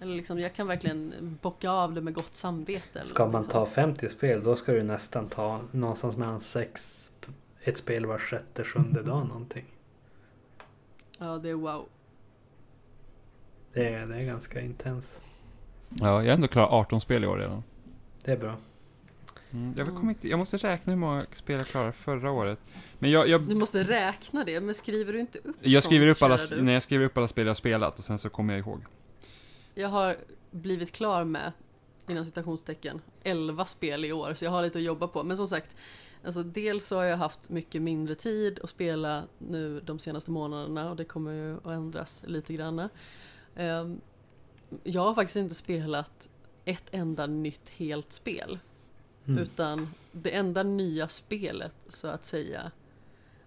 Eller liksom, jag kan verkligen bocka av det med gott samvete. eller Ska man någonting ta sånt. 50 spel då ska du nästan ta någonstans mellan sex ett spel var sjätte, sjunde dag någonting. Ja, det är wow. Det är, det är ganska intens. Ja, jag har ändå klarat 18 spel i år redan. Det är bra. Mm, jag, kommer inte, jag måste räkna hur många spel jag klarade förra året. Men jag, jag, Du måste räkna det, men skriver du inte upp jag skriver sånt, upp alla, du? när jag skriver upp alla spel jag har spelat och sen så kommer jag ihåg. Jag har blivit klar med, inom citationstecken, 11 spel i år, så jag har lite att jobba på. Men som sagt, alltså dels så har jag haft mycket mindre tid att spela nu de senaste månaderna och det kommer ju att ändras lite grann. Ehm, Jag har faktiskt inte spelat ett enda nytt helt spel. Mm. Utan det enda nya spelet, så att säga,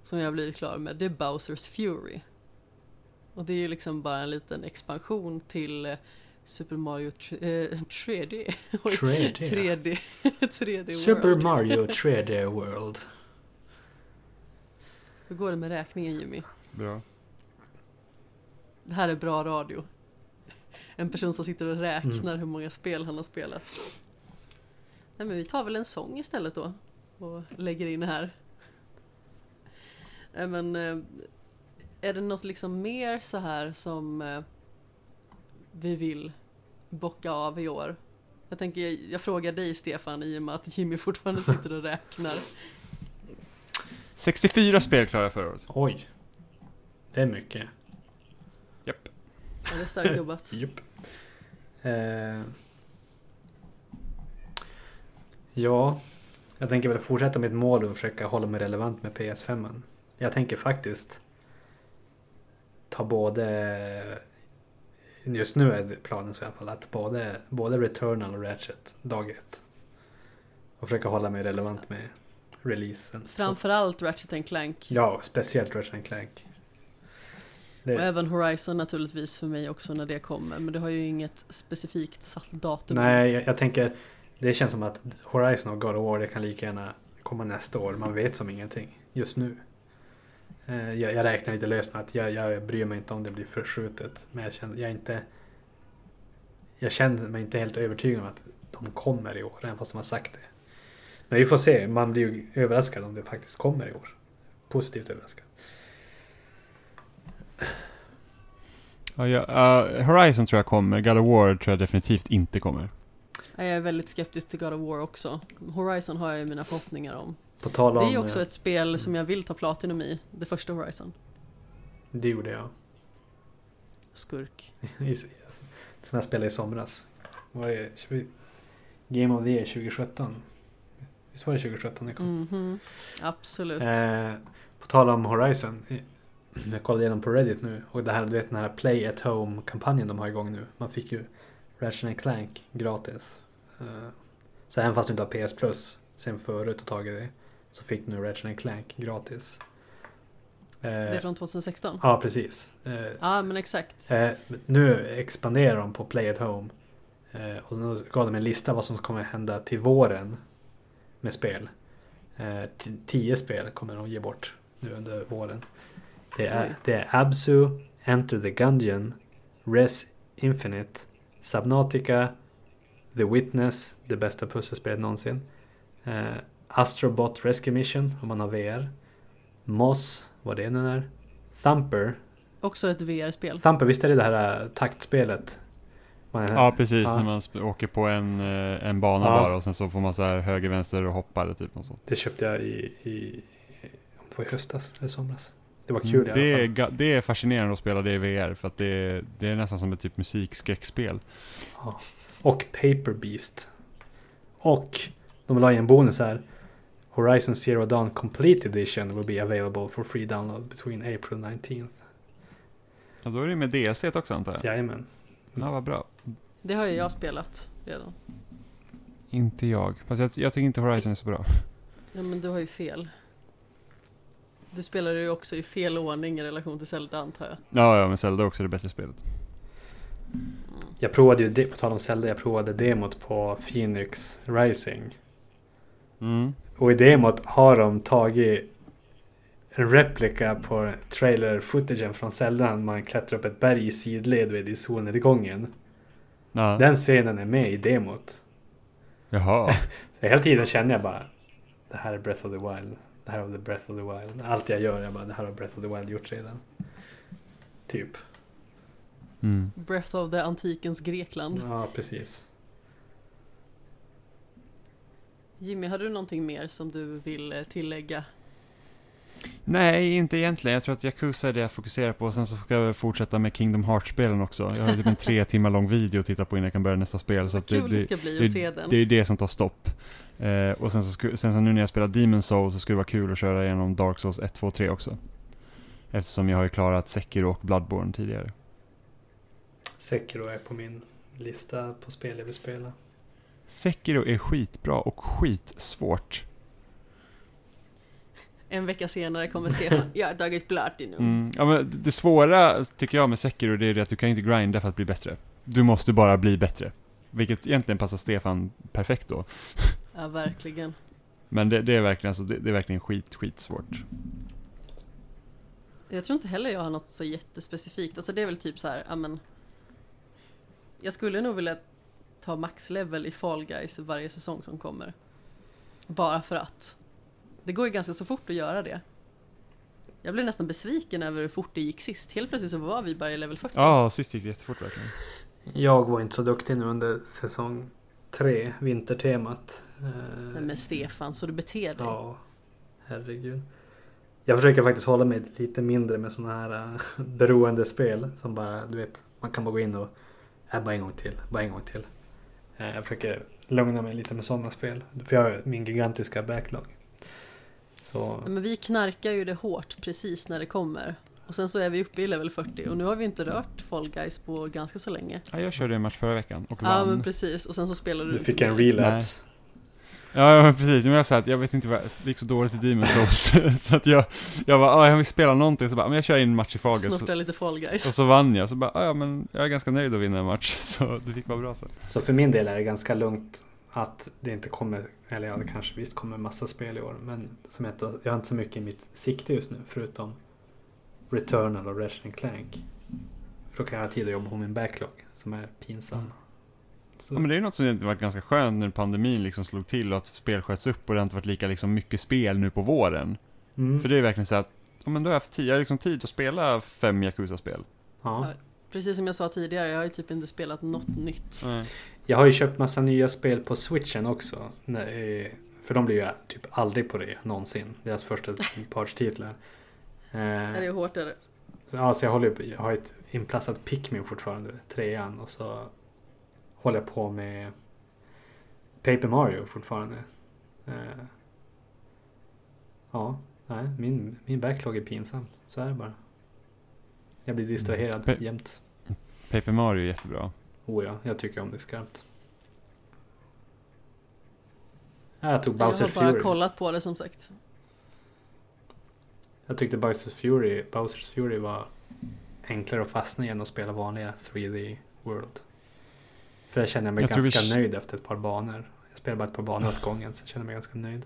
som jag blivit klar med, det är Bowsers Fury. Och det är ju liksom bara en liten expansion till eh, Super Mario tr- eh, 3D. Oj, 3D. 3D. 3D Super World. Mario 3D World. Hur går det med räkningen Jimmy? Bra. Det här är bra radio. En person som sitter och räknar hur många spel han har spelat. Nej men vi tar väl en sång istället då. Och lägger in här. Nej men eh, är det något liksom mer så här som eh, vi vill bocka av i år? Jag tänker, jag frågar dig Stefan i och med att Jimmy fortfarande sitter och räknar. 64 spel klarade jag förra året. Oj. Det är mycket. Japp. Ja, det är starkt jobbat. Japp. Eh, ja, jag tänker väl fortsätta mitt mål och försöka hålla mig relevant med PS5. -en. Jag tänker faktiskt ta både Just nu är planen så i alla fall att både, både Returnal och Ratchet dag ett. Och försöka hålla mig relevant med releasen. Framförallt Ratchet and Clank. Ja, speciellt Ratchet and Clank. Det, Och även Horizon naturligtvis för mig också när det kommer. Men det har ju inget specifikt satt datum. Nej, jag, jag tänker det känns som att Horizon och God of War det kan lika gärna komma nästa år. Man vet som ingenting just nu. Eh, jag, jag räknar lite löst med att jag, jag bryr mig inte om det blir förskjutet. Men jag känner, jag inte... Jag känner mig inte helt övertygad om att de kommer i år, även fast de har sagt det. Men vi får se, man blir ju överraskad om det faktiskt kommer i år. Positivt överraskad. Ja, ja, uh, Horizon tror jag kommer, God of War tror jag definitivt inte kommer. Jag är väldigt skeptisk till God of War också. Horizon har jag ju mina förhoppningar om. Tal Det om... är också eh, ett spel som jag vill ta Platinum i. Det första Horizon. Det gjorde jag. Skurk. I- Som jag spelade i somras. Var det 20 Game of the Year 2017? Visst var det 2017 det kom? Mhm. Absolut. Eh, på tal om Horizon. eh, Jag kollade igenom på Reddit nu. Och det här, du vet den här Play at Home-kampanjen de har igång nu. Man fick ju Ratchet Clank gratis. Eh, så även fast du inte har PS Plus sen förut och tagit det. Så fick du nu Ratchet Clank gratis. Eh, det är från 2016? Ja, precis. Eh, Ja, men exakt. Nu expanderar de på Play at Home. Och nu gav de en lista vad som kommer hända till våren med spel. Tio spel kommer de ge bort nu under våren. Det är, det är Absu, Enter the Gungeon, Res Infinite, Subnautica, The Witness, det bästa pusselspelet någonsin. Eh, Astrobot Rescue Mission om man har VR. Moss, vad det nu är. Thumper, Också ett VR-spel. Thumper, visst är det det här äh, taktspelet? Man, Ja, precis. Ja. När man åker på en, eh, en bana Ja. bara och sen så får man så här höger, vänster och hoppa eller typ något sånt. Det köpte jag i, i, om det var i höstas eller somras. Det var kul Mm, i det, alla är, fall. ga- det är fascinerande att spela det i VR för att det är, det är nästan som ett typ musikskräckspel. Ja. Och Paper Beast. Och de la i en bonus här. Horizon Zero Dawn Complete Edition will be available for free download between April 19th. Ja, då är det med DLC också antar jag. Jajamän. Ja, vad bra. Det har ju jag spelat redan. Inte jag. Fast jag, jag tycker inte Horizon är så bra. Ja, men du har ju fel. Du spelar ju också i fel ordning i relation till Zelda antar jag. Ja, ja, men Zelda är också det bättre spelet. Jag provade ju, det, på tal om Zelda, jag provade demot på Phoenix Rising. Mm. Och i demot har de tagit en replika på trailer-footagen från Zelda. Man klättrar upp ett berg i sidled vid i solnedgången. Ja. Den scenen är med i demot. Jaha. Så hela tiden känner jag bara Det här är Breath of the Wild. Det här är Breath of the Wild. Allt jag gör, jag bara det här har Breath of the Wild gjort redan. Typ. Mm. Breath of the antikens Grekland. Ja, precis. Jimmy, har du någonting mer som du vill eh, tillägga? Nej, inte egentligen. Jag tror att Yakuza är det jag fokuserar på. Sen så ska jag fortsätta med Kingdom Hearts-spelen också. Jag har typ en tre timmar lång video att titta på innan jag kan börja nästa spel. Så Vad att det, kul det, det, ska bli det- att se den. det är det som tar stopp. Eh, och sen så, sku, sen så nu när jag spelar Demon Soul så skulle det vara kul att köra igenom Dark Souls 1, 2, 3 också. Eftersom jag har ju klarat Sekiro och Bloodborne tidigare. Sekiro är på min lista på spel jag vill spela. Sekiro är skitbra och skitsvårt. En vecka senare kommer Stefan. Jag har tagit Platinum. Mm. Ja, men det svåra tycker jag med Sekiro det är det att du kan inte grinda för att bli bättre. Du måste bara bli bättre. Vilket egentligen passar Stefan perfekt då. Ja, verkligen. Men det, det är verkligen, alltså, det, det är verkligen skit, skitsvårt. Jag tror inte heller jag har något så jättespecifikt. Alltså det är väl typ så här, ja men. Jag skulle nog vilja ta maxlevel i Fall Guys varje säsong som kommer. Bara för att. Det går ju ganska så fort att göra det. Jag blev nästan besviken över hur fort det gick sist. Helt plötsligt så var vi bara i level 40. Ja, sist gick det jättefort verkligen. Jag var inte så duktig nu under säsong 3, vintertemat. Eh, men Stefan, så du beter dig. Ja, herregud. Jag försöker faktiskt hålla mig lite mindre med sådana här uh, beroendespel som bara, du vet, man kan bara gå in och, äh, bara en gång till, bara en gång till. Eh, jag försöker lugna mig lite med sådana spel, för jag har min gigantiska backlog. Så, Men vi knarkar ju det hårt precis när det kommer. Och sen så är vi uppe i level 40 och nu har vi inte rört Fall Guys på ganska så länge. Ja, jag körde en match förra veckan och Ja vann. men precis, och sen så spelar du du fick en relapse. Ja, ja men precis, men jag sa att jag vet inte vad, det gick så dåligt i Demon's Souls så att jag, jag bara, ah, jag vill spela någonting, så bara, men jag kör in en match i Guys Snorta lite Fall Guys. och så vann jag, så bara, ah, ja men jag är ganska nöjd att vinna en match, så det fick vara bra så. Så för min del är det ganska lugnt att det inte kommer, eller ja det kanske visst kommer massa spel i år, men som jag, inte, jag har inte så mycket i mitt sikte just nu förutom Returnal och Ratchet Clank. För då kan jag ha tid att jobba på min backlog som är pinsam. Så, Ja men det är något som varit ganska skönt när pandemin liksom slog till och att spel sköts upp och det har inte varit lika liksom mycket spel nu på våren. mm, För det är verkligen så att, ja men då har jag haft tid, jag har liksom tid att spela fem Yakuza-spel. ja. Precis som jag sa tidigare, jag har ju typ inte spelat något nytt. Nej. Jag har ju köpt massa nya spel på switchen också. Nej, För de blir ju typ aldrig på det någonsin. Deras första partstitlar. Är det Eh, hårt är det? ja, så jag, håller, jag har ett inplastat Pikmin fortfarande, trean. Och så håller jag på med Paper Mario fortfarande. Eh, ja, nej, min, min backlog är pinsam. Så är det bara. Jag blir distraherad Mm. jämt. Paper Mario är jättebra. Oh ja, jag tycker om det skarpt. Ja, Jag tog Jag Bowser har bara Fury. kollat på det som sagt. Jag tyckte Bowser Fury, Bowsers Fury var enklare att fastna i än att spela vanliga 3D World. För där känner jag mig Jag vi ganska k- nöjd efter ett par banor. Jag spelade bara ett par banor åt gången så jag känner mig ganska nöjd.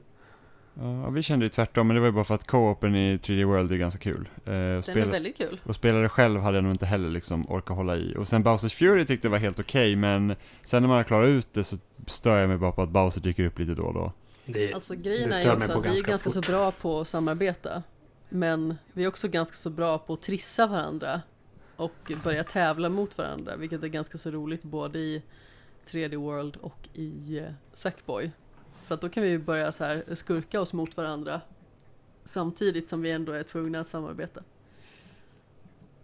Ja, vi kände ju tvärtom, men det var ju bara för att co-open i 3D World är ganska kul. Eh, och, Den är spela, väldigt kul. och spela det själv hade jag nog inte heller liksom orkat hålla i. Och sen Bowsers Fury tyckte jag var helt okej, men sen när man har klarat ut det så stör jag mig bara på att Bowser dyker upp lite då och då. Det, Alltså grejen är stör ju mig också att vi är ganska ganska så fort. bra på att samarbeta. Men vi är också ganska så bra på att trissa varandra. Och börja tävla mot varandra, vilket är ganska så roligt både i 3D World och i eh, Sackboy. För att då kan vi ju börja så här skurka oss mot varandra. Samtidigt som vi ändå är tvungna att samarbeta.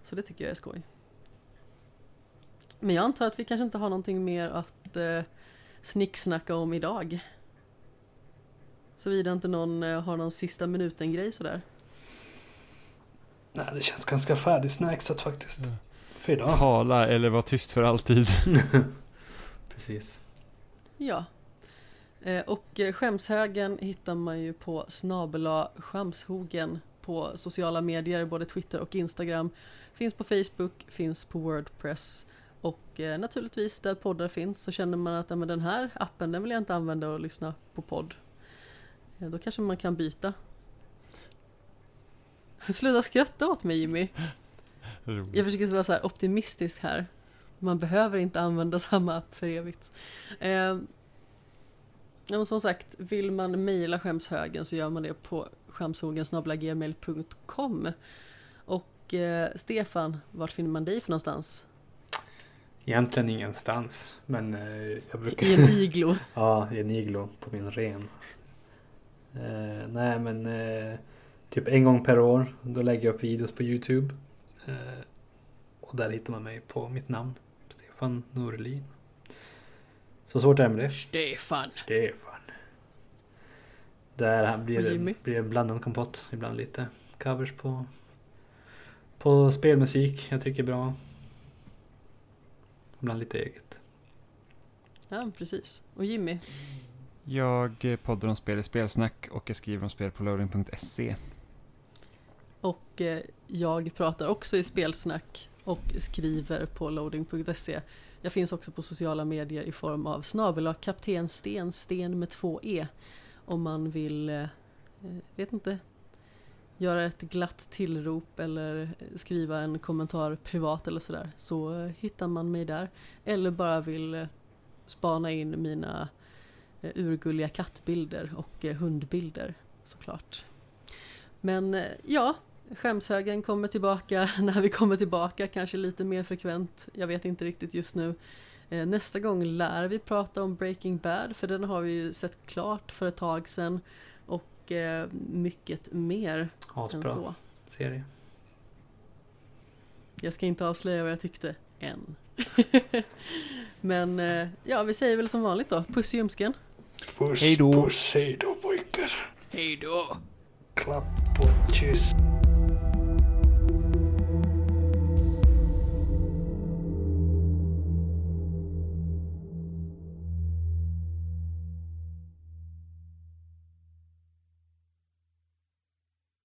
Så det tycker jag är skoj. Men jag antar att vi kanske inte har någonting mer att eh, snicksnacka om idag. Såvida inte någon eh, har någon sista minuten-grej sådär nej, det känns ganska färdigsnacksat faktiskt. För idag. Tala eller var tyst för alltid. Precis. Ja. Eh, Och eh, skämshögen hittar man ju på snabela skämshogen på sociala medier, både Twitter och Instagram. Finns på Facebook, finns på Wordpress och eh, naturligtvis där poddar finns så känner man att den här appen den vill jag inte använda och lyssna på podd. Eh, Då kanske man kan byta. Sluta skratta åt mig Jimmy. Jag försöker vara så här optimistisk här. Man behöver inte använda samma app för evigt. Eh, som sagt, vill man mejla skämshögen så gör man det på skämshogen.gmail.com Och eh, Stefan, vart finner man dig för någonstans? Egentligen ingenstans. Men eh, jag brukar... I en iglo. Ja, i en iglo på min ren. Eh, nej men eh, typ en gång per år då lägger jag upp videos på Youtube. Eh, och där hittar man mig på mitt namn. Stefan Norlin. Så svårt är det med det. Stefan. Stefan. Där blir det, blir det blandad kompott. Ibland lite covers på, på spelmusik jag tycker är bra. Ibland lite eget. Ja, precis. Och Jimmy? Jag poddar om spel i spelsnack och jag skriver om spel på loading.se. Och eh, jag pratar också i spelsnack och skriver på loading.se. Jag finns också på sociala medier i form av snabel kapten Sten, Sten med två E. Om man vill, eh, eh, vet inte, göra ett glatt tillrop eller skriva en kommentar privat eller sådär så hittar man mig där. Eller bara vill spana in mina urgulliga kattbilder och hundbilder såklart. Men ja, skämshögen kommer tillbaka när vi kommer tillbaka, kanske lite mer frekvent. Jag vet inte riktigt just nu. Eh, Nästa gång lär vi prata om Breaking Bad, för den har vi ju sett klart för ett tag sedan. Och eh, mycket mer än Asbra så. serie. Jag ska inte avslöja vad jag tyckte än. Men eh, ja, vi säger väl som vanligt då. Puss i ljumsken. Puss, Hej då. puss, hej då pojkar. Hej då! Klapp och kyss.